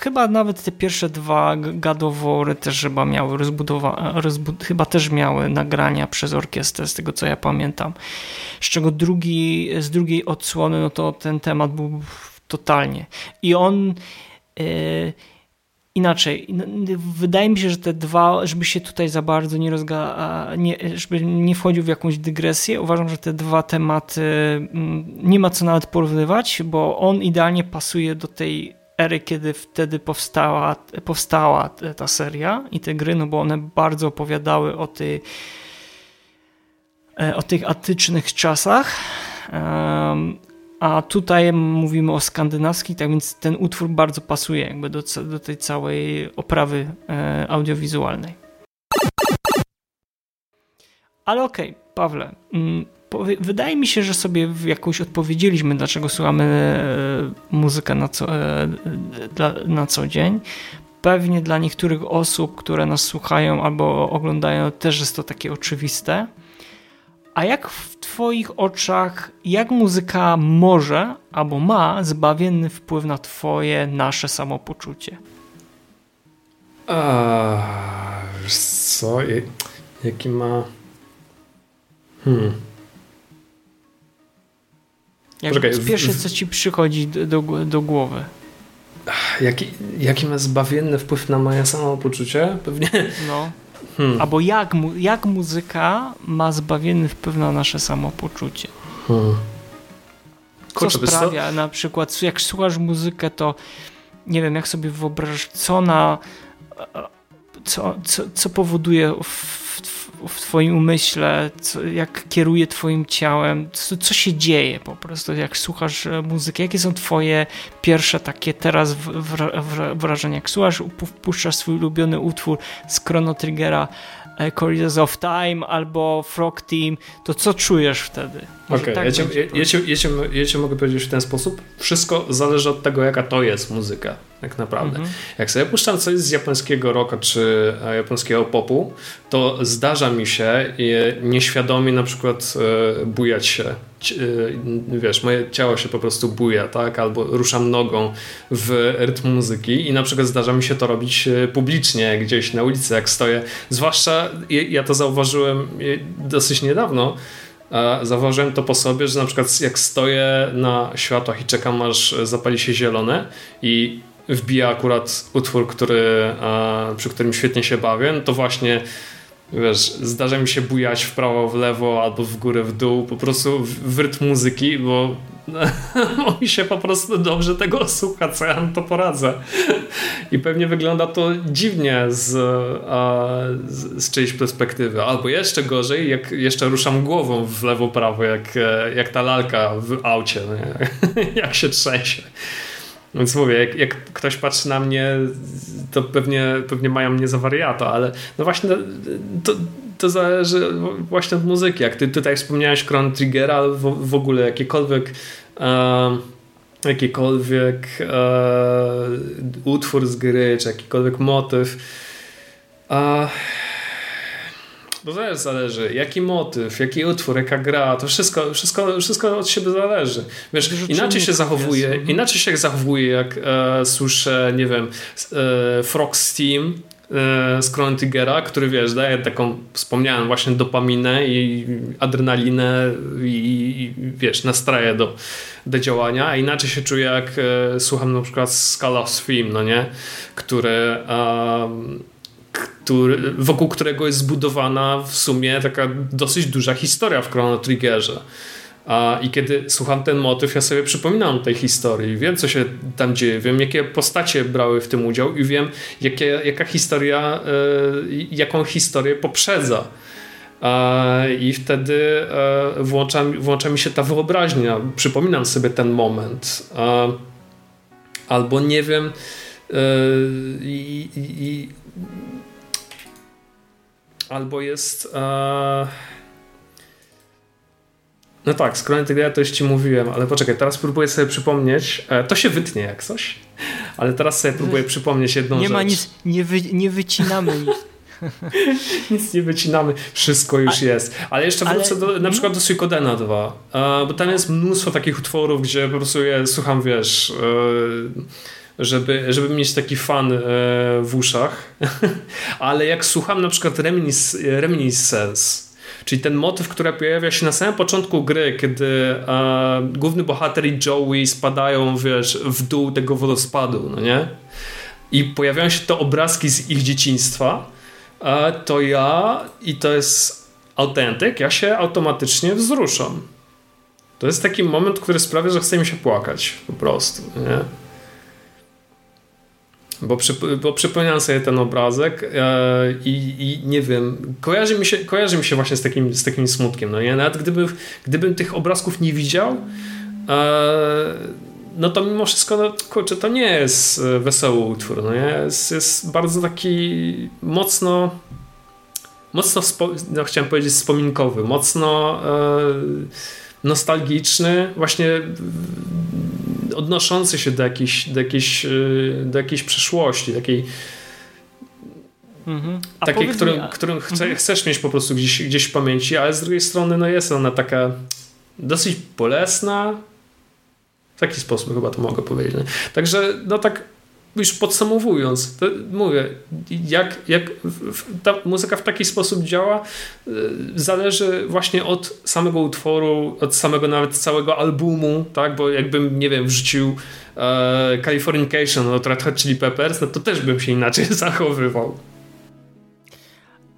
chyba nawet te pierwsze dwa gadowory też chyba miały rozbudowane, rozbud chyba też miały nagrania przez orkiestrę, z tego co ja pamiętam, z czego drugi, z drugiej odsłony, no to ten temat był totalnie. I on yy, inaczej. Wydaje mi się, że te dwa, żeby się tutaj za bardzo nie rozga, nie, żeby nie wchodził w jakąś dygresję, uważam, że te dwa tematy mm, nie ma co nawet porównywać, bo on idealnie pasuje do tej ery, kiedy wtedy powstała, powstała ta seria i te gry, no bo one bardzo opowiadały o tej e, o tych atycznych czasach. A tutaj mówimy o skandynawskich, tak więc ten utwór bardzo pasuje jakby do, do tej całej oprawy e, audiowizualnej. Ale okej, okay, Pawle, mm, wydaje mi się, że sobie jakoś odpowiedzieliśmy, dlaczego słuchamy e, muzykę na co, e, na co dzień. Pewnie dla niektórych osób, które nas słuchają albo oglądają, też jest to takie oczywiste. A jak w Twoich oczach, jak muzyka może albo ma zbawienny wpływ na Twoje, nasze samopoczucie? A, co? Jaki ma. Hmm. Jak Poczekaj, pierwsze, co ci przychodzi do, do, głowy? Jaki, jaki ma zbawienny wpływ na moje samopoczucie? Pewnie. No. Hmm. Albo jak, mu, jak muzyka ma zbawienny wpływ na nasze samopoczucie. Hmm. Co sprawia to? na przykład, jak słuchasz muzykę, to nie wiem, jak sobie wyobrażasz, co na co, co, co powoduje w twoim umyśle, co, jak kieruje twoim ciałem, co, co, się dzieje po prostu, jak słuchasz e, muzyki, jakie są twoje pierwsze takie teraz wrażenia, jak słuchasz, puszczasz swój ulubiony utwór z Chrono Triggera, Corridors of Time albo Frog Team, to co czujesz wtedy? Okej, okay, tak ja, ja, ja, ja, cię mogę powiedzieć w ten sposób. Wszystko zależy od tego, jaka to jest muzyka tak naprawdę. Mhm. Jak sobie puszczam coś z japońskiego rocka czy e, japońskiego popu, to zdarza mi się nieświadomie na przykład e, bujać się. E, wiesz, moje ciało się po prostu buja, tak? Albo ruszam nogą w rytm muzyki i na przykład zdarza mi się to robić publicznie, gdzieś na ulicy, jak stoję. Zwłaszcza ja to zauważyłem dosyć niedawno, Zauważyłem to po sobie, że na przykład jak stoję na światłach i czekam aż zapali się zielone i wbija akurat utwór, który, przy którym świetnie się bawię, to właśnie wiesz, zdarza mi się bujać w prawo, w lewo albo w górę, w dół, po prostu w, rytm muzyki, bo, bo mi się po prostu dobrze tego słucha, co ja to poradzę. I pewnie wygląda to dziwnie z, a, z, z czyjejś perspektywy. Albo jeszcze gorzej, jak jeszcze ruszam głową w lewo, prawo, jak, jak ta lalka w aucie, nie? jak się trzęsie. Więc mówię, jak, jak, ktoś patrzy na mnie, to pewnie, pewnie mają mnie za wariata, ale no właśnie to, to zależy właśnie od muzyki. Jak ty tutaj wspomniałeś Chrono Triggera, w, w ogóle jakiekolwiek e, jakikolwiek e, utwór z gry, czy jakikolwiek motyw e, bo też zależy, jaki motyw, jaki utwór, jaka gra, to wszystko, wszystko, wszystko od siebie zależy. Wiesz, inaczej się zachowuje, jest. inaczej się zachowuje, jak e, słyszę, nie wiem, e, Frog Steam e, z Chrono Triggera, który wiesz, daje taką, wspomniałem właśnie dopaminę i adrenalinę i, i wiesz, nastraje do, do działania, a inaczej się czuję jak e, słucham na przykład Scala Theme, no nie? Który e, który, wokół którego jest zbudowana w sumie taka dosyć duża historia w Chrono Triggerze. A, I kiedy słucham ten motyw, ja sobie przypominam tej historii, wiem co się tam dzieje, wiem jakie postacie brały w tym udział i wiem jakie, jaka historia, y, jaką historię poprzedza. i wtedy włącza, włącza mi się ta wyobraźnia. Przypominam sobie ten moment. Albo nie wiem i, i albo jest no tak, Scrolling Together to już ci mówiłem, ale poczekaj, teraz próbuję sobie przypomnieć. E, to się wytnie jak coś, ale teraz sobie próbuję przypomnieć jedną nie rzecz. Nie ma nic, nie, wy, nie wycinamy nic. nic nie wycinamy, wszystko już A, jest. Ale jeszcze wrócę ale, do, na no. przykład do Suikodena 2, e, bo tam jest mnóstwo takich utworów, gdzie po prostu ja słucham, wiesz, e, żeby, żeby mieć taki fan w uszach, ale jak słucham na przykład Reminis, Reminiscence, Czyli ten motyw, który pojawia się na samym początku gry, kiedy e, główny bohater i Joey spadają, wiesz, w dół tego wodospadu, no nie? I pojawiają się te obrazki z ich dzieciństwa, e, to ja, i to jest autentyk, ja się automatycznie wzruszam. To jest taki moment, który sprawia, że chce mi się płakać po prostu, nie? Bo, przy, bo sobie ten obrazek e, i, i, nie wiem, kojarzy mi, się, kojarzy mi się właśnie z takim, z takim smutkiem, no nie? Nawet gdyby, gdybym tych obrazków nie widział, e, no to mimo wszystko, no, kurczę, to nie jest wesoły utwór, no nie? Jest, jest bardzo taki mocno mocno, no, chciałem powiedzieć wspominkowy, mocno e, nostalgiczny, właśnie odnoszący się do jakiejś, do jakiejś, y, do jakiejś przeszłości, takiej Mhm. Takiej, którą, mi, którą chce, mhm. chcesz mieć po prostu gdzieś, gdzieś w pamięci, ale z drugiej strony no jest ona taka dosyć bolesna. W taki sposób chyba to mogę powiedzieć. Także no tak już podsumowując, mówię, jak, jak ta muzyka w taki sposób działa, y, zależy właśnie od samego utworu, od samego nawet całego albumu, tak, bo jakbym, nie wiem, wrzucił e, Californication od Red Hot Chili Peppers, no to też bym się inaczej zachowywał.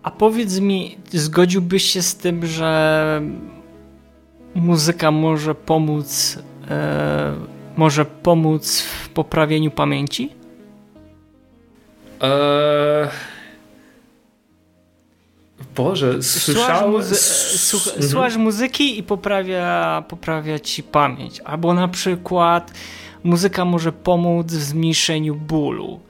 A powiedz mi, zgodziłbyś się z tym, że muzyka może pomóc e, może pomóc w poprawieniu pamięci? Eee... Boże, słyszałem... Muzy słuch mhm. Słuchasz muzyki i poprawia, poprawia ci pamięć. Albo na przykład muzyka może pomóc w zmniejszeniu bólu.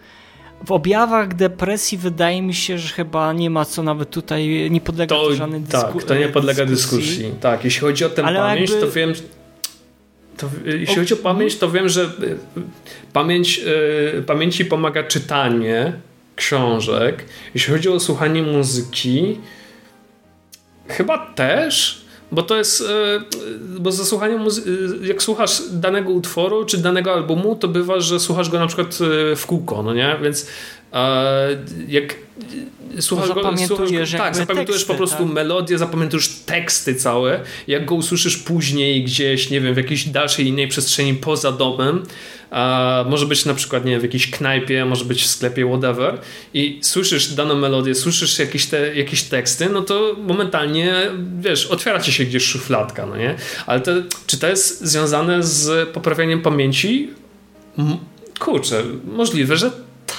W objawach depresji wydaje mi się, że chyba nie ma co nawet tutaj, nie podlega to, to żadnej dyskusji. Tak, to nie podlega dyskusji. dyskusji. Tak, jeśli chodzi o tę pamięć, jakby... to wiem, to, jeśli chodzi o pamięć, to wiem, że y, pamięć, y, pamięci pomaga czytanie książek. Jeśli chodzi o słuchanie muzyki, chyba też, bo to jest, y, bo za słuchanie muzyki, jak słuchasz danego utworu czy danego albumu, to bywa, że słuchasz go na przykład w kółko, no nie? Więc jak słuchasz go, słuchasz go, tak, zapamiętujesz teksty, po prostu tak? melodię, zapamiętujesz teksty całe. Jak go usłyszysz później gdzieś, nie wiem, w jakiejś dalszej innej przestrzeni poza domem, może być na przykład, nie wiem, w jakiejś knajpie, może być w sklepie, whatever i słyszysz daną melodię, słyszysz jakieś, te, jakieś teksty, no to momentalnie, wiesz, otwiera ci się gdzieś szufladka, no nie? Ale to, czy to jest związane z poprawianiem pamięci? Kurczę, możliwe, że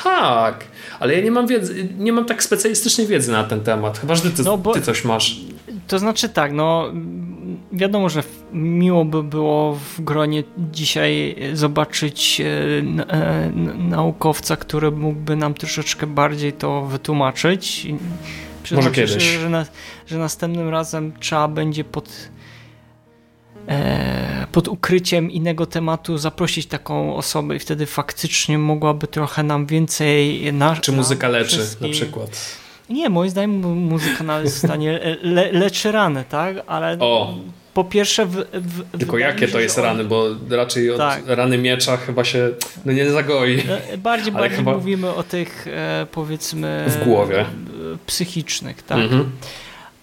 tak, ale ja nie mam wiedzy, nie mam tak specjalistycznej wiedzy na ten temat, chyba że ty, no, bo, ty coś masz. To znaczy tak, no wiadomo, że miło by było w gronie dzisiaj zobaczyć e, e, naukowca, który mógłby nam troszeczkę bardziej to wytłumaczyć. Może kiedyś. Że, na, że następnym razem trzeba będzie pod E, pod ukryciem innego tematu zaprosić taką osobę i wtedy faktycznie mogłaby trochę nam więcej... Na, Czy muzyka leczy na przykład? Nie, moim zdaniem muzyka jest w stanie le, leczy rany, tak? Ale o. po pierwsze... W, w, Tylko jakie to jest on... rany, bo raczej od tak. rany miecza chyba się no nie zagoi. E, bardziej, bardziej chyba... mówimy o tych e, powiedzmy... W głowie. Psychicznych, tak? Mhm.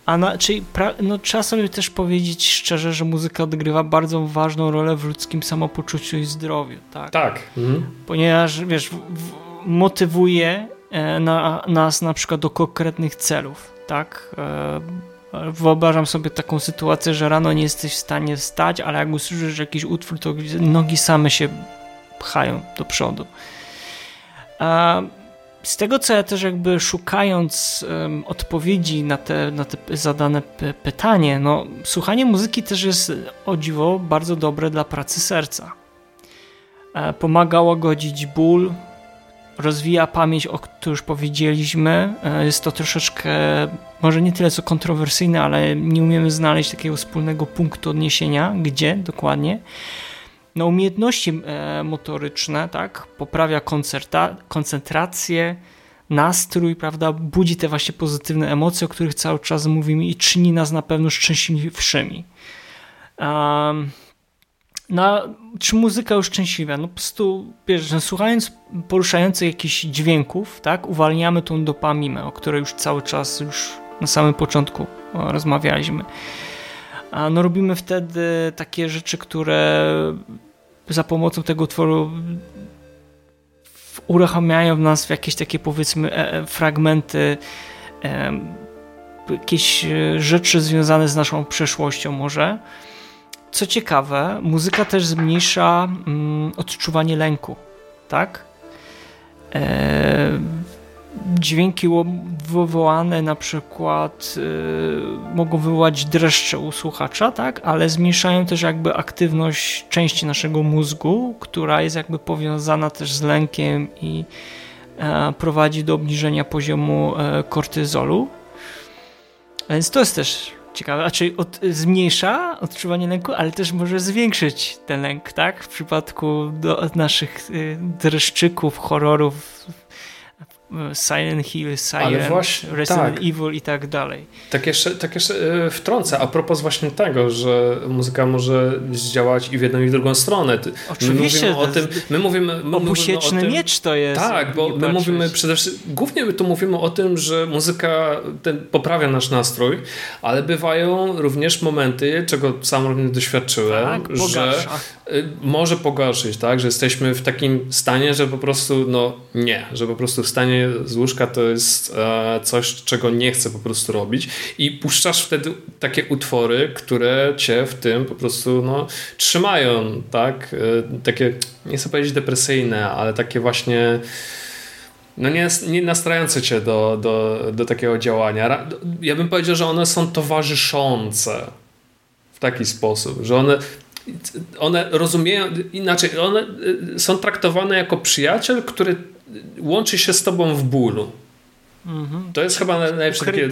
A na, czyli pra, no, trzeba sobie też powiedzieć szczerze, że muzyka odgrywa bardzo ważną rolę w ludzkim samopoczuciu i zdrowiu. Tak. tak. Mhm. Ponieważ wiesz, w, w, motywuje e, na, nas na przykład do konkretnych celów. Tak. E, wyobrażam sobie taką sytuację, że rano nie jesteś w stanie wstać, ale jak usłyszysz jakiś utwór, to nogi same się pchają do przodu. A z tego, co ja też jakby szukając odpowiedzi na te, na te zadane pytanie, no słuchanie muzyki też jest o dziwo bardzo dobre dla pracy serca. E, pomaga łagodzić ból, rozwija pamięć, o której już powiedzieliśmy. E, jest to troszeczkę, może nie tyle co kontrowersyjne, ale nie umiemy znaleźć takiego wspólnego punktu odniesienia, gdzie dokładnie. No, umiejętności e, motoryczne, tak, poprawia koncentrację, nastrój, prawda, budzi te właśnie pozytywne emocje, o których cały czas mówimy i czyni nas na pewno szczęśliwszymi. Um, czy muzyka już szczęśliwa? No po prostu, wiesz, słuchając poruszających jakichś dźwięków, tak, uwalniamy tą dopaminę, o której już cały czas, już na samym początku rozmawialiśmy. A no robimy wtedy takie rzeczy, które za pomocą tego utworu uruchamiają nas w jakieś takie powiedzmy e, e, fragmenty, jakieś e, rzeczy związane z naszą przeszłością może. Co ciekawe, muzyka też zmniejsza mm, odczuwanie lęku, tak? E, dźwięki wywołane na przykład y, mogą wywołać dreszcze u słuchacza, tak? Ale zmniejszają też jakby aktywność części naszego mózgu, która jest jakby powiązana też z lękiem i e, prowadzi do obniżenia poziomu e, kortyzolu. Więc to jest też ciekawe, znaczy od, zmniejsza odczuwanie lęku, ale też może zwiększyć ten lęk, tak? W przypadku do, naszych y, dreszczyków, horrorów, Silent Hill, Silent, właśnie, Resident tak. Evil i tak dalej. Tak jeszcze, tak jeszcze e, wtrącę, a propos właśnie tego, że muzyka może zdziałać i w jedną i w drugą stronę. Oczywiście. My mówimy o tym, my mówimy, my obusieczny mówimy miecz to jest. Tak, bo my patrzeć. mówimy przede wszystkim, głównie my tu mówimy o tym, że muzyka ten, poprawia nasz nastrój, ale bywają również momenty, czego sam również doświadczyłem, tak, że może pogorszyć, tak, że jesteśmy w takim stanie, że po prostu no nie, że po prostu w stanie z łóżka to jest e, coś, czego nie chcę po prostu robić i puszczasz wtedy takie utwory, które cię w tym po prostu no, trzymają, tak? E, takie, nie chcę powiedzieć depresyjne, ale takie właśnie no nie, nie nastrajające cię do, do, do takiego działania. Ja bym powiedział, że one są towarzyszące w taki sposób, że one one rozumieją, inaczej, one y, są traktowane jako przyjaciel, który łączy się z tobą w bólu. Mhm. To jest chyba najlepsze takie...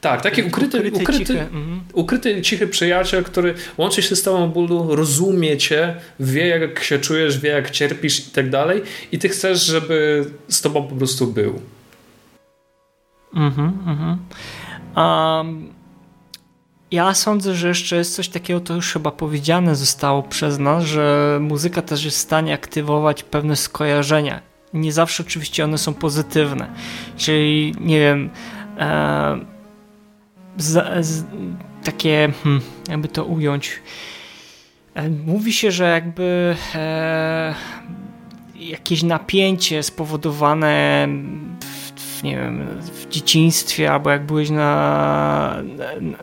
Tak, taki ukryty, ukryty, ukryty, cichy. Mhm. ukryty, cichy przyjaciel, który łączy się z tobą w bólu, rozumie cię, wie jak się czujesz, wie jak cierpisz i tak dalej i ty chcesz, żeby z tobą po prostu był. Mhm, mhm. Um, ja sądzę, że jeszcze jest coś takiego, to już chyba powiedziane zostało przez nas, że muzyka też jest w stanie aktywować pewne skojarzenia nie zawsze oczywiście one są pozytywne. Czyli, nie wiem, e, z, z, takie, hmm, jakby to ująć. E, mówi się, że jakby e, jakieś napięcie spowodowane w, nie wiem, w dzieciństwie albo jak byłeś na,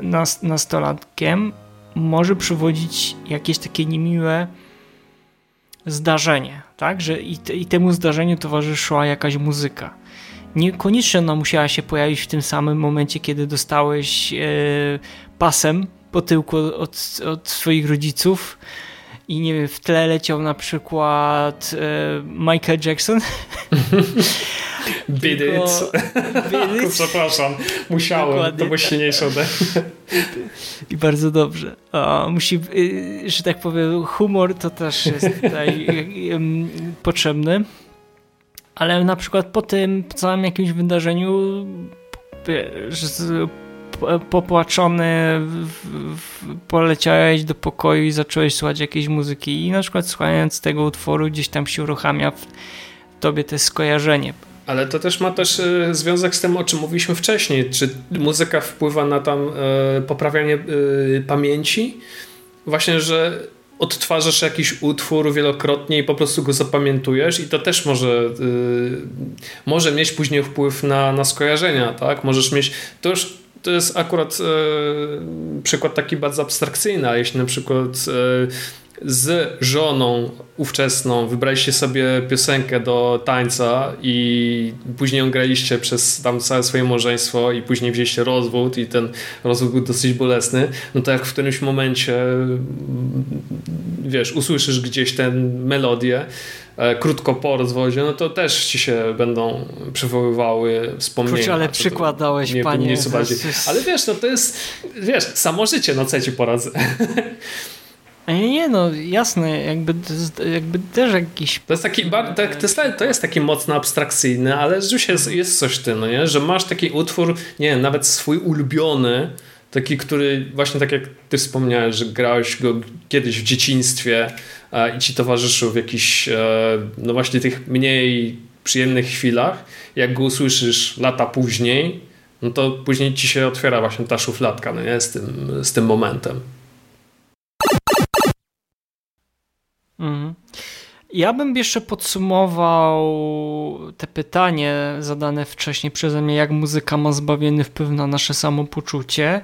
na, nastolatkiem może przywodzić jakieś takie niemiłe zdarzenie, tak? Że i, te, i temu zdarzeniu towarzyszyła jakaś muzyka. Niekoniecznie ona musiała się pojawić w tym samym momencie, kiedy dostałeś e, pasem po tyłku od, od swoich rodziców i nie wiem, w tle leciał na przykład e, Michael Jackson. Beat it. Przepraszam, musiałem, Dokładnie. to było silniejsze ode I bardzo dobrze. O, musi, y, że tak powiem, humor to też jest tutaj potrzebny. Ale na przykład po tym całym jakimś wydarzeniu popłaczony poleciałeś do pokoju i zacząłeś słuchać jakiejś muzyki i na przykład słuchając tego utworu gdzieś tam się uruchamia w tobie to skojarzenie ale to też ma też e, związek z tym, o czym mówiliśmy wcześniej. Czy muzyka wpływa na tam e, poprawianie e, pamięci? Właśnie, że odtwarzasz jakiś utwór wielokrotnie i po prostu go zapamiętujesz i to też może, może mieć później wpływ na, na skojarzenia, tak? Możesz mieć, to już to jest akurat przykład taki bardzo abstrakcyjny, a jeśli na przykład z żoną ówczesną wybraliście sobie piosenkę do tańca i później ją graliście przez tam całe swoje małżeństwo i później wzięliście rozwód i ten rozwód był dosyć bolesny, no to jak w którymś momencie wiesz, usłyszysz gdzieś tę melodię e, krótko po rozwodzie, no to też ci się będą przywoływały wspomnienia. Kurczę, ale przykład dałeś, nie, panie. Nieco bardziej. Ale wiesz, no to jest, wiesz, samo życie, no co ci poradzę. Nie, nie, no jasne, jakby, jakby też jakiś... To jest taki, jest, to jest taki mocno abstrakcyjny, ale rzeczywiście jest, jest coś w tym, no nie? że masz taki utwór, nie wiem, nawet swój ulubiony, taki, który właśnie tak jak ty wspomniałeś, że grałeś go kiedyś w dzieciństwie i ci towarzyszył w jakichś, e, no właśnie tych mniej przyjemnych chwilach, jak go usłyszysz lata później, no to później ci się otwiera właśnie ta szufladka, no nie? Z tym, z tym momentem. Mhm. Ja bym jeszcze podsumował te pytanie zadane wcześniej przeze mnie, jak muzyka ma zbawienny wpływ na nasze samopoczucie,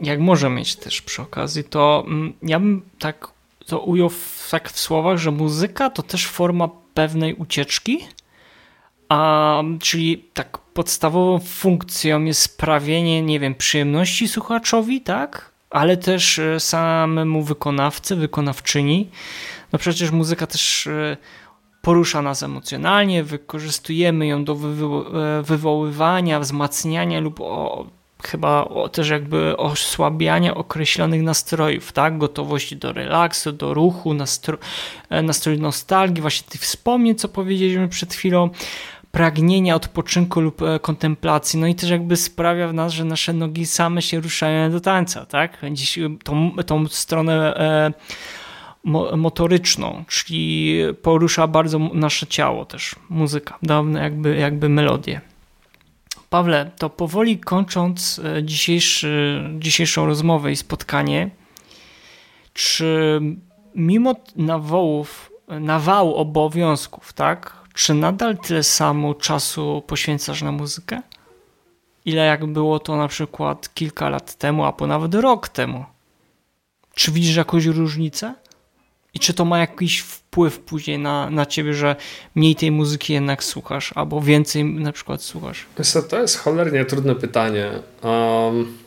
jak może mieć też przy okazji, to mm, ja bym tak to ujął w, tak w słowach, że muzyka to też forma pewnej ucieczki, a, czyli tak podstawową funkcją jest sprawienie, nie wiem, przyjemności słuchaczowi, tak? Ale też e, samemu wykonawcy, wykonawczyni. No przecież muzyka też e, porusza nas emocjonalnie, wykorzystujemy ją do e, wywoływania, wzmacniania lub o, chyba o, też jakby osłabiania określonych nastrojów, tak? Gotowości do relaksu, do ruchu, nastro, e, nostalgii, właśnie tych wspomnień, co powiedzieliśmy przed chwilą, pragnienia odpoczynku lub kontemplacji, no i też jakby sprawia w nas, że nasze nogi same się ruszają do tańca, tak? Dziś tą, tą stronę e, motoryczną, czyli porusza bardzo nasze ciało też, muzyka, dawne jakby, jakby melodie. Pawle, to powoli kończąc e, dzisiejszy, dzisiejszą rozmowę i spotkanie, czy mimo nawołów, nawału obowiązków, tak, czy nadal tyle samo czasu poświęcasz na muzykę? Ile jak było to na przykład kilka lat temu, a nawet rok temu? Czy widzisz jakąś różnicę? I czy to ma jakiś wpływ później na, na ciebie, że mniej tej muzyki jednak słuchasz, albo więcej na przykład słuchasz? To jest cholernie trudne pytanie. Um,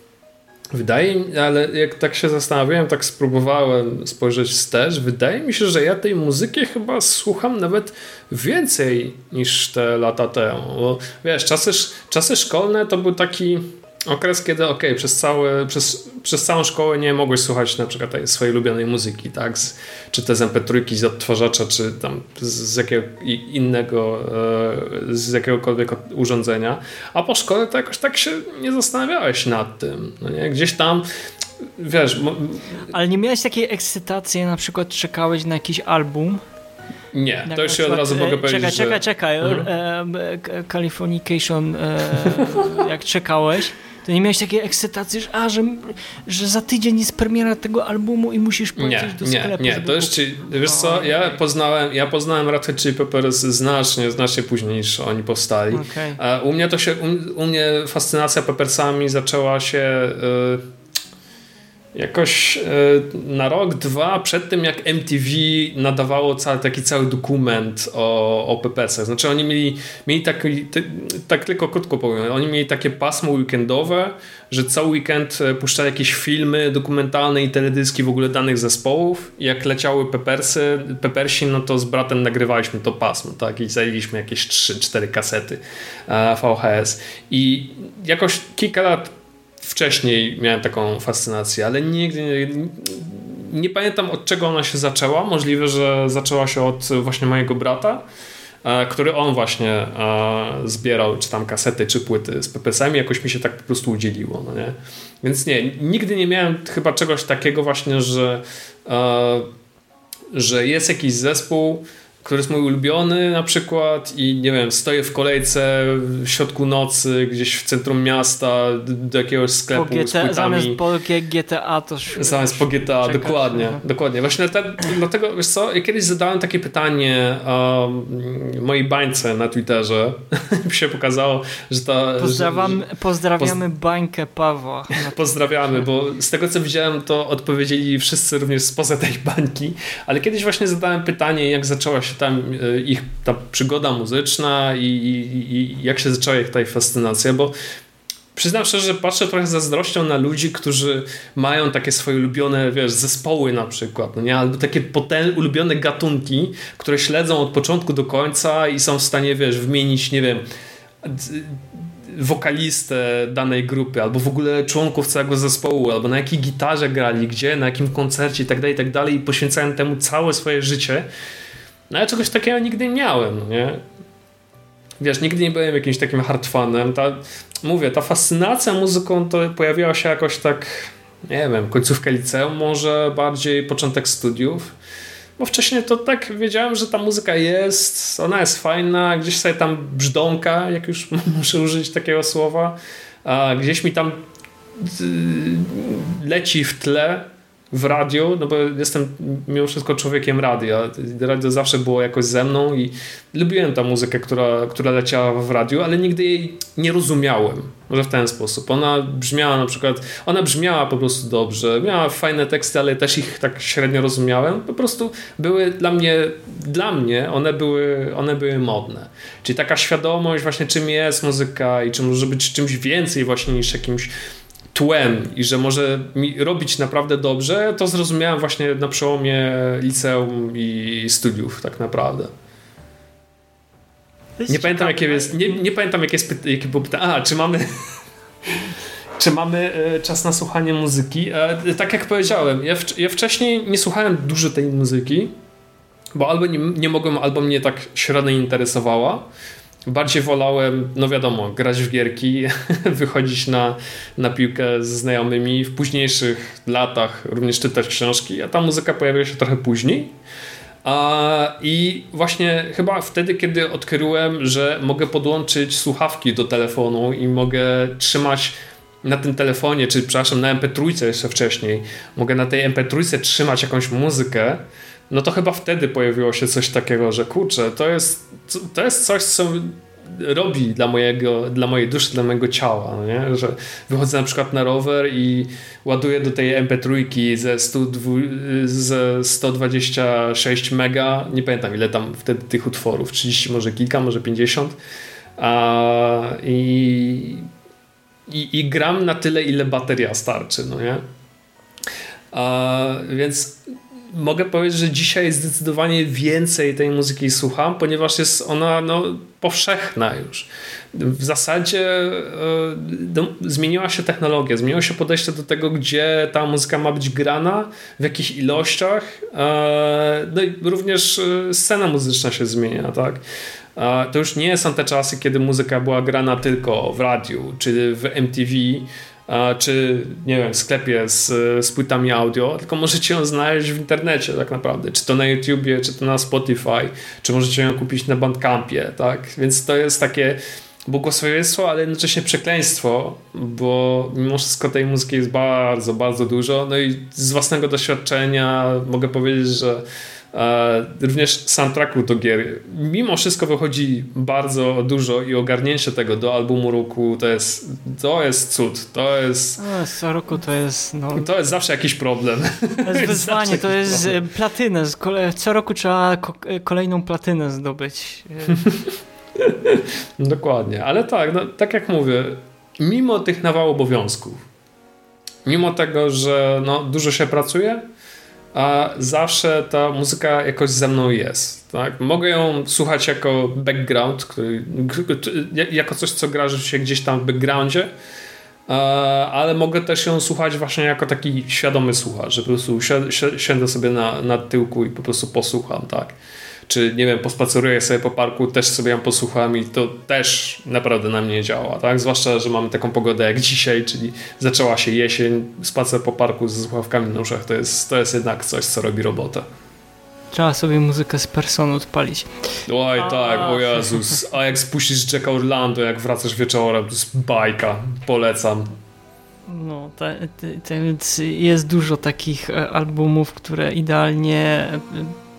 wydaje mi ale jak tak się zastanawiałem, tak spróbowałem spojrzeć wstecz, wydaje mi się, że ja tej muzyki chyba słucham nawet więcej niż te lata temu. Bo wiesz, czasy, czasy szkolne to był taki okres, kiedy ok, przez, całe, przez, przez całą szkołę nie mogłeś słuchać na przykład swojej ulubionej muzyki, tak? Z, czy te MP3 z odtwarzacza, czy tam z jakiego innego, e, z jakiegokolwiek urządzenia, a po szkole to jakoś tak się nie zastanawiałeś nad tym, no nie? Gdzieś tam wiesz... Ale nie miałeś takiej ekscytacji, na przykład czekałeś na jakiś album, nie, to już się od razu mogę powiedzieć. Czekaj, czekaj, czekaj. Mhm. Californication, jak czekałeś, nie miałeś takiej ekscytacji, że, a, że, że za tydzień jest premiera tego albumu i musisz pójść do sklepu. Nie, nie, to jeszcze, wiesz co, ja poznałem, ja poznałem Red Hot Chili Peppers znacznie, znacznie później niż oni powstali. Okay. U mnie to się, u, u mnie fascynacja Peppersami zaczęła się... Yy, jakoś e, na rok, dwa przed tym, jak MTV nadawało cały, taki cały dokument o, o PPC. Znaczy oni mieli, mieli taki, tak tylko krótko powiem, oni mieli takie pasmo weekendowe, że cały weekend e, puszczali jakieś filmy dokumentalne i teledyski w ogóle danych zespołów. Jak leciały Peppersy, Peppersi, no to z bratem nagrywaliśmy to pasmo, tak? I zajęliśmy jakieś 3-4 kasety e, VHS. I jakoś kilka lat wcześniej miałem taką fascynację, ale nigdy nie, nie pamiętam od czego ona się zaczęła. Możliwe, że zaczęła się od właśnie mojego brata, e, który on właśnie e, zbierał czy tam kasety, czy płyty z PPS-ami, jakoś mi się tak po prostu udzieliło, no nie? Więc nie, nigdy nie miałem chyba czegoś takiego właśnie, że, e, że jest jakiś zespół, który jest mój ulubiony na przykład i nie wiem, stoję w kolejce w środku nocy gdzieś w centrum miasta do jakiegoś sklepu po GTA, z płytami. Zamiast po GTA to Zamiast po GTA, czekasz, dokładnie, no. dokładnie. Właśnie te, dlatego, wiesz co, ja kiedyś zadałem takie pytanie um, mojej bańce na Twitterze mi się pokazało, że ta... Pozdrawiam, że, pozdrawiamy poz... bańkę Pawła. Pozdrawiamy, bo z tego co widziałem to odpowiedzieli wszyscy również spoza tej bańki, ale kiedyś właśnie zadałem pytanie, jak zaczęła się tam e, ich ta przygoda muzyczna i, i, i jak się zaczęła ich ta fascynacja, bo przyznam szczerze, że patrzę trochę z zazdrością na ludzi, którzy mają takie swoje ulubione, wiesz, zespoły na przykład, no nie? albo takie potem, ulubione gatunki, które śledzą od początku do końca i są w stanie, wiesz, wymienić, nie wiem, wokalistę danej grupy, albo w ogóle członków całego zespołu, albo na jakiej gitarze grali, gdzie, na jakim koncercie itd., tak itd. Tak i poświęcałem temu całe swoje życie. No ja czegoś takiego nigdy nie miałem, no nie? Wiesz, nigdy nie byłem jakimś takim hardfanem. Ta, mówię, ta fascynacja muzyką to pojawiła się jakoś tak, nie wiem, końcówkę liceum, może bardziej początek studiów. Bo wcześniej to tak wiedziałem, że ta muzyka jest, ona jest fajna, gdzieś sobie tam brzdąka, jak już muszę użyć takiego słowa, a gdzieś mi tam y, leci w tle w radiu, no bo jestem mimo wszystko człowiekiem radia. Radio zawsze było jakoś ze mną i lubiłem tę muzykę, która, która leciała w radiu, ale nigdy jej nie rozumiałem. Może w ten sposób. Ona brzmiała na przykład, ona brzmiała po prostu dobrze, miała fajne teksty, ale też ich tak średnio rozumiałem. Po prostu były dla mnie, dla mnie one były, one były modne. Czyli taka świadomość właśnie czym jest muzyka i czy może być czymś więcej właśnie niż jakimś tłem i że może mi robić naprawdę dobrze, to zrozumiałem właśnie na przełomie liceum i studiów tak naprawdę. Nie pamiętam, jakie jest, nie, nie pamiętam, jakie, jest, jakie było pytanie. A, czy mamy... czy mamy e, czas na słuchanie muzyki? E, tak jak powiedziałem, ja, w, ja wcześniej nie słuchałem dużo tej muzyki, bo albo nie, nie mogłem, albo mnie tak średnio interesowała. Bardziej wolałem, no wiadomo, grać w gierki, wychodzić na, na piłkę z znajomymi. W późniejszych latach również czytać książki, a ta muzyka pojawiła się trochę później. I właśnie chyba wtedy, kiedy odkryłem, że mogę podłączyć słuchawki do telefonu i mogę trzymać na tym telefonie, czy przepraszam, na MP3 jeszcze wcześniej, mogę na tej MP3 trzymać jakąś muzykę, no to chyba wtedy pojawiło się coś takiego, że kurczę, to jest, to jest coś, co robi dla, mojego, dla mojej duszy, dla mojego ciała, no nie? że wychodzę na przykład na rower i ładuję do tej MP3 ze, 100, ze 126 mega, nie pamiętam ile tam wtedy tych utworów, 30 może kilka, może 50 a, i, i, i gram na tyle, ile bateria starczy, no nie? A, więc mogę powiedzieć, że dzisiaj zdecydowanie więcej tej muzyki słucham, ponieważ jest ona no, powszechna już. W zasadzie e, no, zmieniła się technologia, zmieniło się podejście do tego, gdzie ta muzyka ma być grana, w jakich ilościach. E, no i również e, scena muzyczna się zmienia, tak? To już nie są te czasy, kiedy muzyka była grana tylko w radiu czy w MTV, czy nie wiem, w sklepie z, z płytami audio, tylko możecie ją znaleźć w internecie tak naprawdę, czy to na YouTubie, czy to na Spotify, czy możecie ją kupić na Bandcampie, tak? Więc to jest takie błogosławieństwo, ale jednocześnie przekleństwo, bo mimo wszystko tej muzyki jest bardzo, bardzo dużo. No i z własnego doświadczenia mogę powiedzieć, że również soundtracku do gier. Mimo wszystko wychodzi bardzo dużo i ogarnięcie tego do albumu roku to jest, to jest cud. To jest. No, co roku to jest. No, to jest zawsze jakiś problem. To jest wyzwanie, to jest problem. platynę. Co roku trzeba kolejną platynę zdobyć. Dokładnie, ale tak, no, tak jak mówię, mimo tych nawałów obowiązków, mimo tego, że no, dużo się pracuje, a zawsze ta muzyka jakoś ze mną jest. Tak? Mogę ją słuchać jako background, który, jako coś, co gra się gdzieś tam w backgroundzie, ale mogę też ją słuchać właśnie jako taki świadomy słuchacz, że po prostu siądę sobie na, na tyłku i po prostu posłucham, tak czy nie wiem, pospaceruję sobie po parku, też sobie ją posłucham i to też naprawdę na mnie działa, tak? Zwłaszcza, że mamy taką pogodę jak dzisiaj, czyli zaczęła się jesień, spacer po parku z słuchawkami na uszach to jest, to jest jednak coś, co robi robotę. Trzeba sobie muzykę z Personu odpalić. Oj, tak, o Jezus. A jak spuścisz Jacka Orlando, jak wracasz wieczorem, to jest bajka. Polecam. No, te, te, więc jest dużo takich e, albumów, które idealnie e,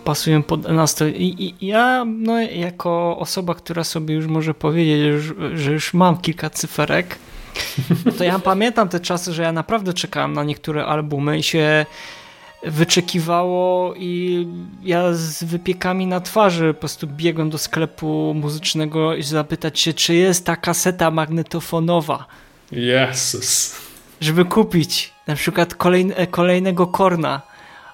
pasują pod nastrój. I, I, ja, no, jako osoba, która sobie już może powiedzieć, że, że już mam kilka cyferek, to ja pamiętam te czasy, że ja naprawdę czekałem na niektóre albumy i się wyczekiwało i ja z wypiekami na twarzy po prostu biegłem do sklepu muzycznego i zapytać się, czy jest ta kaseta magnetofonowa. Jezus. Żeby kupić na przykład kolejne, kolejnego Korna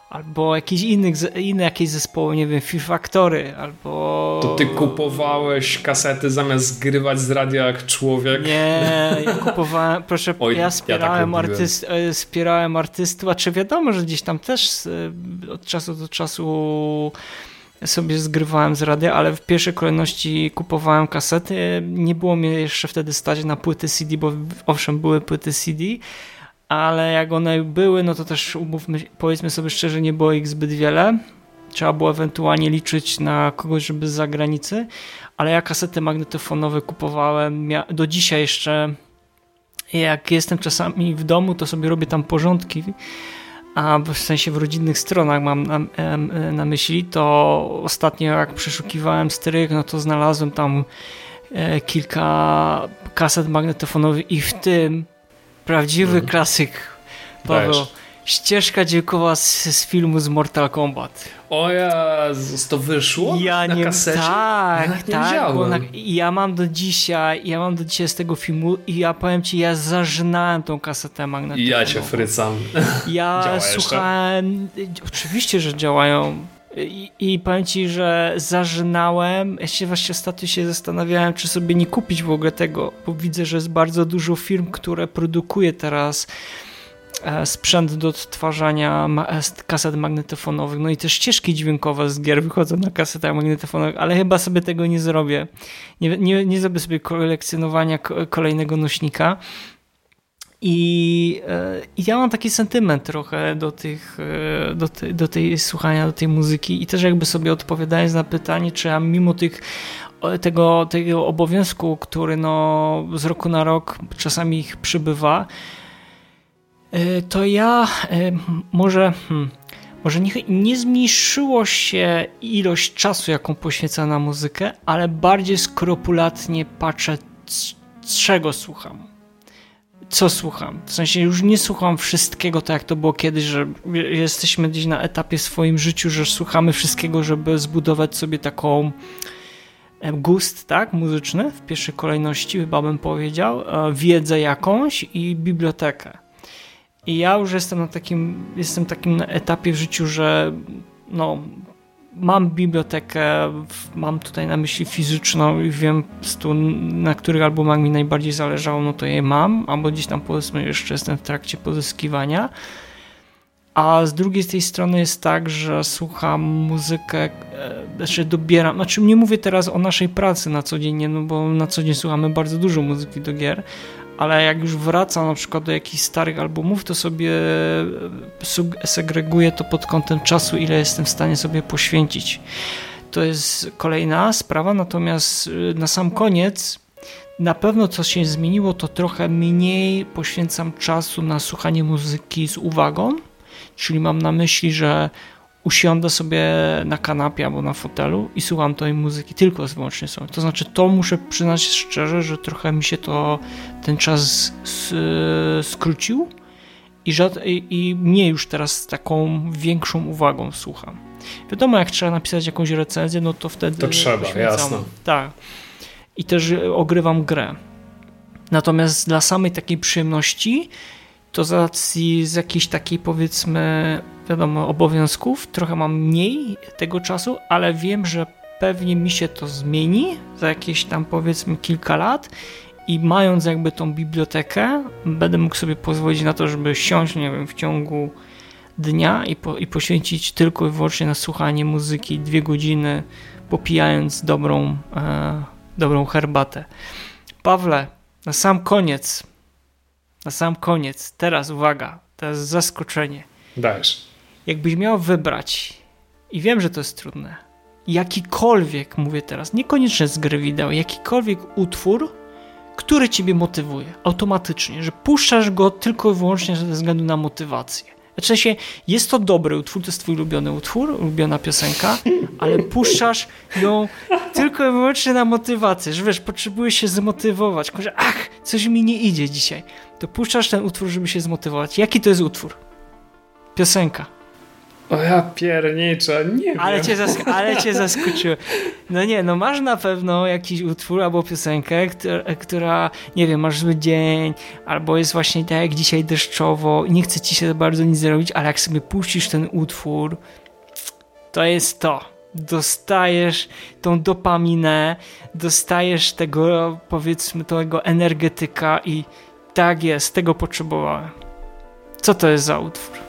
albo jakiś innych, inne jakieś zespoły, nie wiem, Fear Factory, albo... To ty kupowałeś kasety zamiast zgrywać z radia jak człowiek? Nie, ja kupowałem, proszę, Oj, ja wspierałem, ja tak artyst, e, wspierałem artystów, a czy wiadomo, że gdzieś tam też e, od czasu do czasu sobie zgrywałem z radia, ale w pierwszej kolejności kupowałem kasety. Nie było mnie jeszcze wtedy stać na płyty CD, bo owszem, były płyty CD, ale jak one były, no to też umówmy, powiedzmy sobie szczerze, nie było ich zbyt wiele. Trzeba było ewentualnie liczyć na kogoś, żeby z zagranicy, ale ja kasety magnetofonowe kupowałem do dzisiaj jeszcze. Jak jestem czasami w domu, to sobie robię tam porządki, a w sensie w rodzinnych stronach mam na, na myśli, to ostatnio jak przeszukiwałem stryk, no to znalazłem tam e, kilka kaset magnetofonowych i w tym Prawdziwy mhm. klasyk. Paweł. Dajesz. Ścieżka dźwiękowa z, z, filmu z Mortal Kombat. O Jezus, to wyszło ja na nie, kasecie? Tak, ja tak. Na, ja mam do dzisiaj, ja mam do dzisiaj z tego filmu i ja powiem ci, ja zażynałem tą kasetę magnetową. Ja cię frycam. Ja słuchałem, jeszcze? oczywiście, że działają i, I powiem ci, że zażynałem. Ja się właśnie ostatnio się zastanawiałem, czy sobie nie kupić w ogóle tego, bo widzę, że jest bardzo dużo firm, które produkuje teraz e, sprzęt do odtwarzania e, kaset magnetofonowych, no i też ścieżki dźwiękowe z gier wychodzą na kasetach magnetofonowych, ale chyba sobie tego nie zrobię. Nie, nie, nie zrobię sobie kolekcjonowania kolejnego nośnika. I, e, I, ja mam taki sentyment trochę do tych, e, do, te, do tej słuchania, do tej muzyki i też jakby sobie odpowiadając na pytanie, czy ja mimo tych, tego, tego obowiązku, który no z roku na rok czasami ich przybywa, e, to ja może, hmm, może nie, nie zmniejszyło się ilość czasu, jaką poświęcę na muzykę, ale bardziej skrupulatnie patrzę, czego słucham co słucham. W sensie już nie słucham wszystkiego tak jak to było kiedyś, że jesteśmy gdzieś na etapie w swoim życiu, że słuchamy wszystkiego, żeby zbudować sobie taką gust, tak, muzyczny w pierwszej kolejności, chyba bym powiedział, e, wiedzę jakąś i bibliotekę. I ja już jestem na takim, jestem takim etapie w życiu, że no, mam bibliotekę, mam tutaj na myśli fizyczną i wiem, na których albumach mi najbardziej zależało, no to je mam, albo gdzieś tam powiedzmy jeszcze jestem w trakcie pozyskiwania. A z drugiej z tej strony jest tak, że słucham muzykę, e, znaczy dobieram, znaczy nie mówię teraz o naszej pracy na co dzień, no bo na co dzień słuchamy bardzo dużo muzyki do gier, ale jak już wracam na przykład do jakichś starych albumów, to sobie e, segreguję to pod kątem czasu, ile jestem w stanie sobie poświęcić. To jest kolejna sprawa, natomiast e, na sam koniec na pewno co się zmieniło, to trochę mniej poświęcam czasu na słuchanie muzyki z uwagą, czyli mam na myśli, że usiądę sobie na kanapie albo na fotelu i słucham tej muzyki tylko i wyłącznie sobie. To znaczy, to muszę przyznać szczerze, że trochę mi się to ten czas skrócił i, i, i mnie już teraz z taką większą uwagą słucham. Wiadomo, jak trzeba napisać jakąś recenzję, no to wtedy. To trzeba, jasne. Tak. I też ogrywam grę. Natomiast dla samej takiej przyjemności, to z racji z jakiejś takiej powiedzmy wiadomo, obowiązków, trochę mam mniej tego czasu, ale wiem, że pewnie mi się to zmieni za jakieś tam powiedzmy kilka lat i mając jakby tą bibliotekę, będę mógł sobie pozwolić na to, żeby siąść, nie wiem, w ciągu dnia i, po, i poświęcić tylko i wyłącznie na słuchanie muzyki dwie godziny, popijając dobrą, e, dobrą herbatę. Pawle, na sam koniec, na sam koniec, teraz uwaga, to jest zaskoczenie. Dajesz. Jakbyś miał wybrać i wiem, że to jest trudne, jakikolwiek, mówię teraz, niekoniecznie z gry wideo, jakikolwiek utwór, który ciebie motywuje automatycznie, że puszczasz go tylko i wyłącznie ze względu na motywację. Znaczy się, jest to dobry utwór, to jest twój ulubiony utwór, ulubiona piosenka, ale puszczasz ją tylko i wyłącznie na motywację, że wiesz, potrzebujesz się zmotywować, że ach, coś mi nie idzie dzisiaj, to puszczasz ten utwór, żeby się zmotywować. Jaki to jest utwór? Piosenka. O ja pierniczę, nie ale wiem. Cię zask- ale cię zaskoczyło. No nie, no masz na pewno jakiś utwór albo piosenkę, która, która, nie wiem, masz zły dzień, albo jest właśnie tak jak dzisiaj deszczowo i nie chce ci się bardzo nic zrobić, ale jak sobie puścisz ten utwór, to jest to. Dostajesz tą dopaminę, dostajesz tego, powiedzmy, tego energetyka i tak jest, tego potrzebowałem. Co to jest za utwór?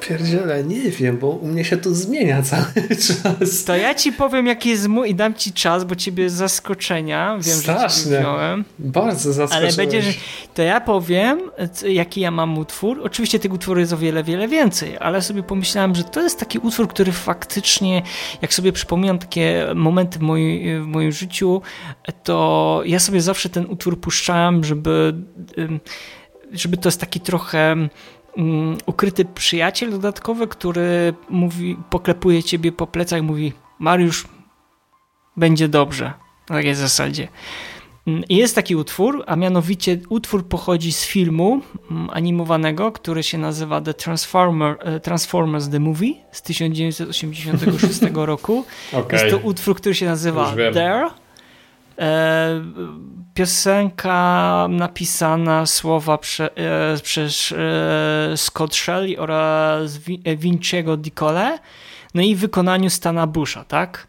Pierdziele, nie wiem, bo u mnie się to zmienia cały czas. To ja ci powiem, jaki jest mój i dam ci czas, bo ciebie z zaskoczenia. Wiem, Strasznie. że wziąłem. Bardzo zaskoczyłeś. Ale będziesz, to ja powiem, jaki ja mam utwór. Oczywiście tych utworów jest o wiele, wiele więcej, ale sobie pomyślałem, że to jest taki utwór, który faktycznie, jak sobie przypominam takie momenty w, w moim życiu, to ja sobie zawsze ten utwór puszczałem, żeby żeby to jest taki trochę um, ukryty przyjaciel dodatkowy, który mówi, poklepuje ciebie po plecach, mówi Mariusz, będzie dobrze. Na takiej zasadzie. Mm, I jest taki utwór, a mianowicie utwór pochodzi z filmu mm, animowanego, który się nazywa The Transformer, e, Transformers The Movie z 1986 roku. Okay. Jest to utwór, który się nazywa There. E, piosenka napisana słowa prze, e, przez e, Scott Shelley oraz Vinciego Di Cole, no i w wykonaniu Stana Busha, tak?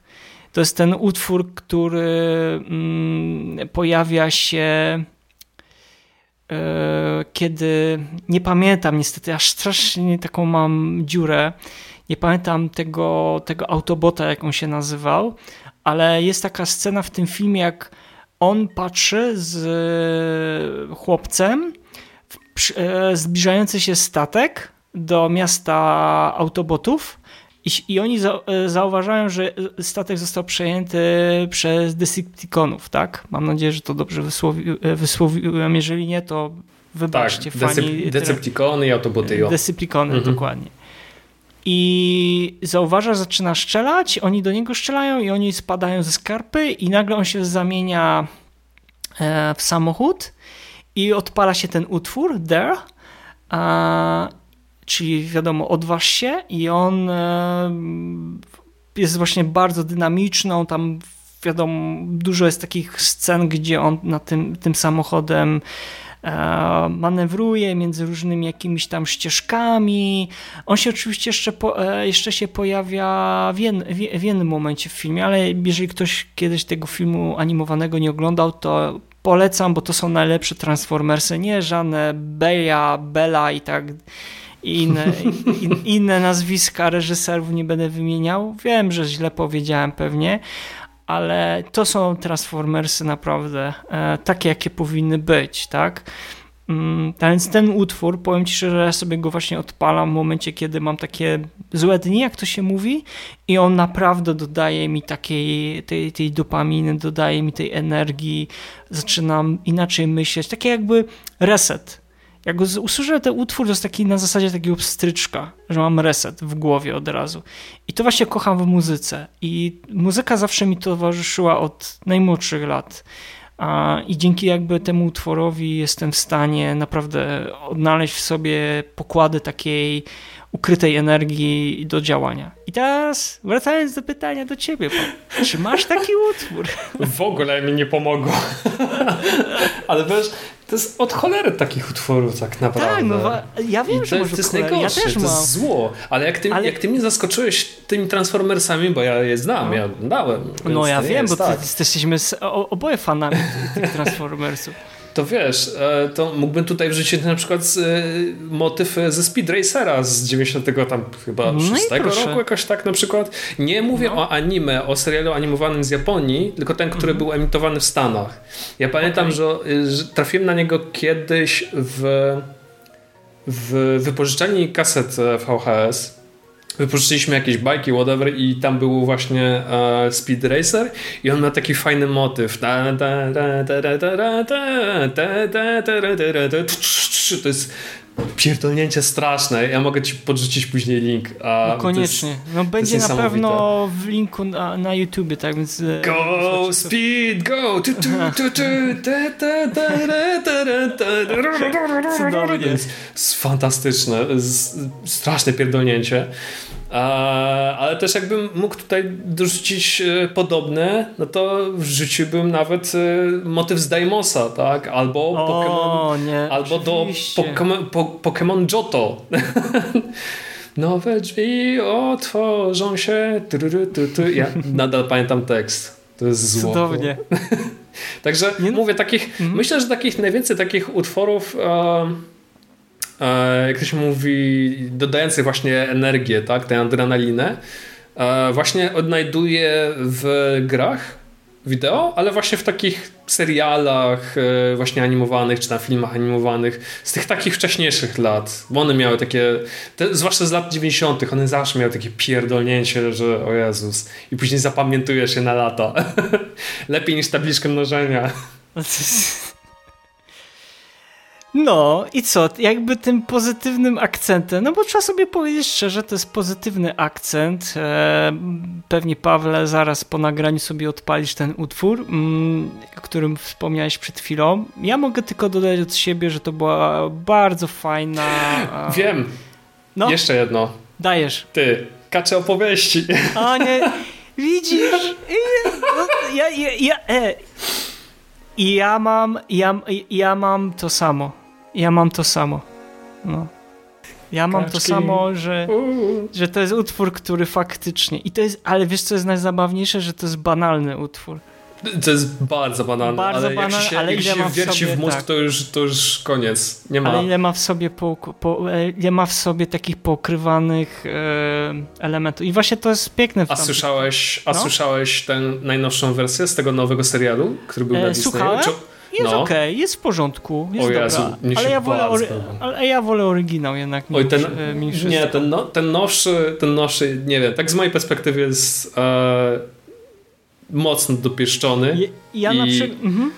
To jest ten utwór, który mm, pojawia się kiedy nie pamiętam niestety, aż strasznie taką mam dziurę. Nie pamiętam tego, tego autobota, jak on się nazywał, ale jest taka scena w tym filmie, jak on patrzy z chłopcem w e, zbliżający się statek do miasta Autobotów i, i oni za, e, zauważają, że statek został przejęty przez Decepticonów, tak? Mam nadzieję, że to dobrze wysłowi, e, wysłowiłem, jeżeli nie, to wybaczcie tak, fani. Decepticony i Autoboty. Decepticony, mhm. dokładnie i zauważa, zaczyna strzelać, oni do niego strzelają i oni spadają ze skarpy i nagle on się zamienia e, w samochód i odpala się ten utwór There, czyli wiadomo, odważ się i on e, jest właśnie bardzo dynamiczną, tam wiadomo, dużo jest takich scen, gdzie on na tym, tym samochodem manewruje między różnymi jakimiś tam ścieżkami. On się oczywiście jeszcze, po, e, jeszcze się pojawia w, jed, w jednym momencie w filmie, ale jeżeli ktoś kiedyś tego filmu animowanego nie oglądał, to polecam, bo to są najlepsze Transformersy, nie żadne Beja, Bella i tak i inne, in, inne nazwiska reżyserów nie będę wymieniał. Wiem, że źle powiedziałem pewnie, ale to są Transformersy naprawdę e, takie, jakie powinny być, tak? Mm, więc ten utwór, powiem Ci szczerze, ja sobie go właśnie odpalam w momencie, kiedy mam takie złe dni, jak to się mówi, i on naprawdę dodaje mi takiej tej, tej dopaminy, dodaje mi tej energii, zaczynam inaczej myśleć, takie jakby reset, jak usłyszę ten utwór, to jest taki na zasadzie takiego pstryczka, że mam reset w głowie od razu. I to właśnie kocham w muzyce. I muzyka zawsze mi towarzyszyła od najmłodszych lat. I dzięki jakby temu utworowi jestem w stanie naprawdę odnaleźć w sobie pokłady takiej ukrytej energii do działania. I teraz wracając do pytania do ciebie, Paul, czy masz taki utwór? W ogóle mi nie pomogło. Ale wiesz, to jest od cholery takich utworów tak naprawdę. Tak, no ja wiem, I że to, to jest najgorsze, ja też to mam. jest zło. Ale jak ty, ale jak ty mnie zaskoczyłeś tymi Transformersami, bo ja je znam, no. ja dałem. No ja wiem, bo tak. ty, jesteśmy oboje fanami tych Transformersów to wiesz, e, to mógłbym tutaj wrzucić na przykład e, motyw ze Speed Racera z 90 tam chyba no 6 roku, jakoś tak na przykład. Nie mówię no. o anime, o serialu animowanym z Japonii, tylko ten, który mhm. był emitowany w Stanach. Ja pamiętam, okay. że, że trafiłem na niego kiedyś w, w wypożyczalni kaset VHS wypożyczyliśmy jakieś bajki, whatever i tam był właśnie e, Speed Racer i on ma taki fajny motyw. To jest pierdolnięcie straszne. Ja mogę ci podrzucić później link. A no koniecznie. Jest, no będzie na pewno w linku na, na YouTubie, tak więc... Go, speed, go! Jest fantastyczne. Straszne pierdolnięcie. Ale też jakbym mógł tutaj dorzucić e, podobne, no to wrzuciłbym nawet e, motyw z Daimosa, tak? Albo o, Pokemon, nie, albo do Pokemon, po, Pokemon Johto. Nowe drzwi otworzą się. Ja nadal pamiętam tekst. To jest zło. Cudownie. Także nie, no- mówię, takich, -hmm. myślę, że takich najwięcej takich utworów. E, jak to się mówi, dodających właśnie energię, tak, tę adrenalinę, e, właśnie odnajduję w grach wideo, ale właśnie w takich serialach e, właśnie animowanych, czy na filmach animowanych z tych takich wcześniejszych lat, bo one miały takie, te, zwłaszcza z lat 90., one zawsze miały takie pierdolnięcie, że o Jezus, i później zapamiętujesz się na lata. Lepiej niż tabliczkę mnożenia. No i co, jakby tym pozytywnym akcentem, no bo trzeba sobie powiedzieć szczerze, to jest pozytywny akcent. E, pewnie Pawle zaraz po nagraniu sobie odpalisz ten utwór, mm, o którym wspomniałeś przed chwilą. Ja mogę tylko dodać od siebie, że to była bardzo fajna... Wiem. No? Jeszcze jedno. Dajesz. Ty, kacze opowieści. A nie, widzisz? Ja, ja, ja, e. I ja mam, ja, ja mam to samo. Ja mam to samo. No. Ja mam Kaczki. to samo, że, że to jest utwór, który faktycznie. I to jest, ale wiesz, co jest najzabawniejsze, że to jest banalny utwór. To jest bardzo banalne, bardzo ale banalne, jak się, ale jak się wierci w, sobie, w mózg, tak. to, już, to już koniec. Nie ma. Ale ile ma w sobie, po, po, e, ile ma w sobie takich pokrywanych e, elementów. I właśnie to jest piękne. W a słyszałeś, a no? słyszałeś tę najnowszą wersję z tego nowego serialu, który był e, na Disneyu? Słuchałem? Jest no. okej, okay, jest w porządku, jest o Jezu, dobra. Ale ja, wolę ory- ale ja wolę oryginał jednak Oj, ten, niż, Nie, ten, no, ten, nowszy, ten nowszy, nie wiem, tak z mojej perspektywy jest e, mocno dopieszczony. Ja, ja i... na przykład... Mhm.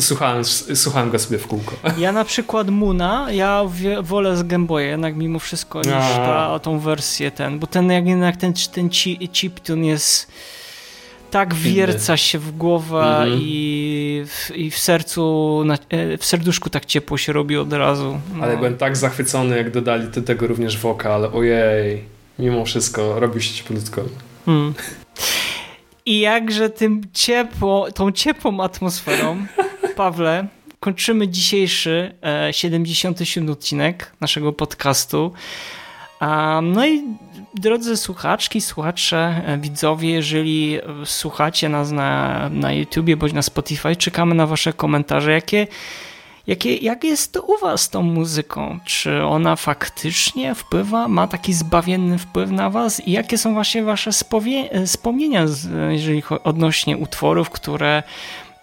Słuchałem, słuchałem go sobie w kółko. Ja na przykład Muna, ja wolę z Game Boya jednak mimo wszystko niż ta, tą wersję ten, bo ten jak jednak ten, ten chiptune jest tak wierca się w głowę mm -hmm. i, w, i w sercu, e, w serduszku tak ciepło się robi od razu. No. Ale byłem tak zachwycony, jak dodali do tego również wokal. Ojej, mimo wszystko robi się cieplutko. Hmm. I jakże tym ciepło, tą ciepłą atmosferą, Pawle, kończymy dzisiejszy e, 77 odcinek naszego podcastu. No i drodzy słuchaczki, słuchacze, widzowie, jeżeli słuchacie nas na, na YouTubie bądź na Spotify, czekamy na wasze komentarze. Jakie, jakie, jak jest to u was tą muzyką? Czy ona faktycznie wpływa, ma taki zbawienny wpływ na was? I jakie są właśnie wasze spowie, wspomnienia, jeżeli odnośnie utworów, które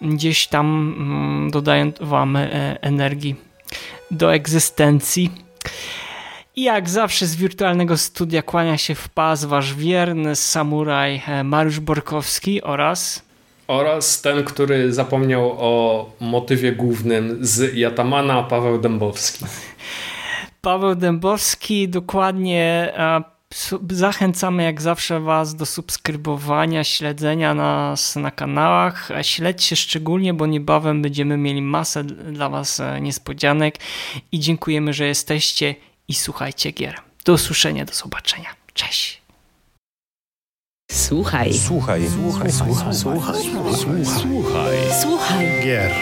gdzieś tam mm, dodają wam e, energii do egzystencji? I jak zawsze z wirtualnego studia kłania się w pas wasz wierny samuraj e, Mariusz Borkowski oraz oraz ten, który zapomniał o motywie głównym z Jatamana, Paweł Dębowski. Paweł Dębowski, dokładnie zachęcamy jak zawsze Was do subskrybowania, śledzenia nas na kanałach. Śledźcie szczególnie, bo niebawem będziemy mieli masę dla Was e, niespodzianek i dziękujemy, że jesteście i słuchajcie gier. Do usłyszenia, do zobaczenia. Cześć. Słuchaj. Słuchaj. Słuchaj. Słuchaj. Słuchaj. Słuchaj. Słuchaj. Gier.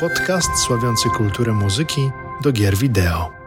Podcast sławiący kulturę muzyki do gier wideo.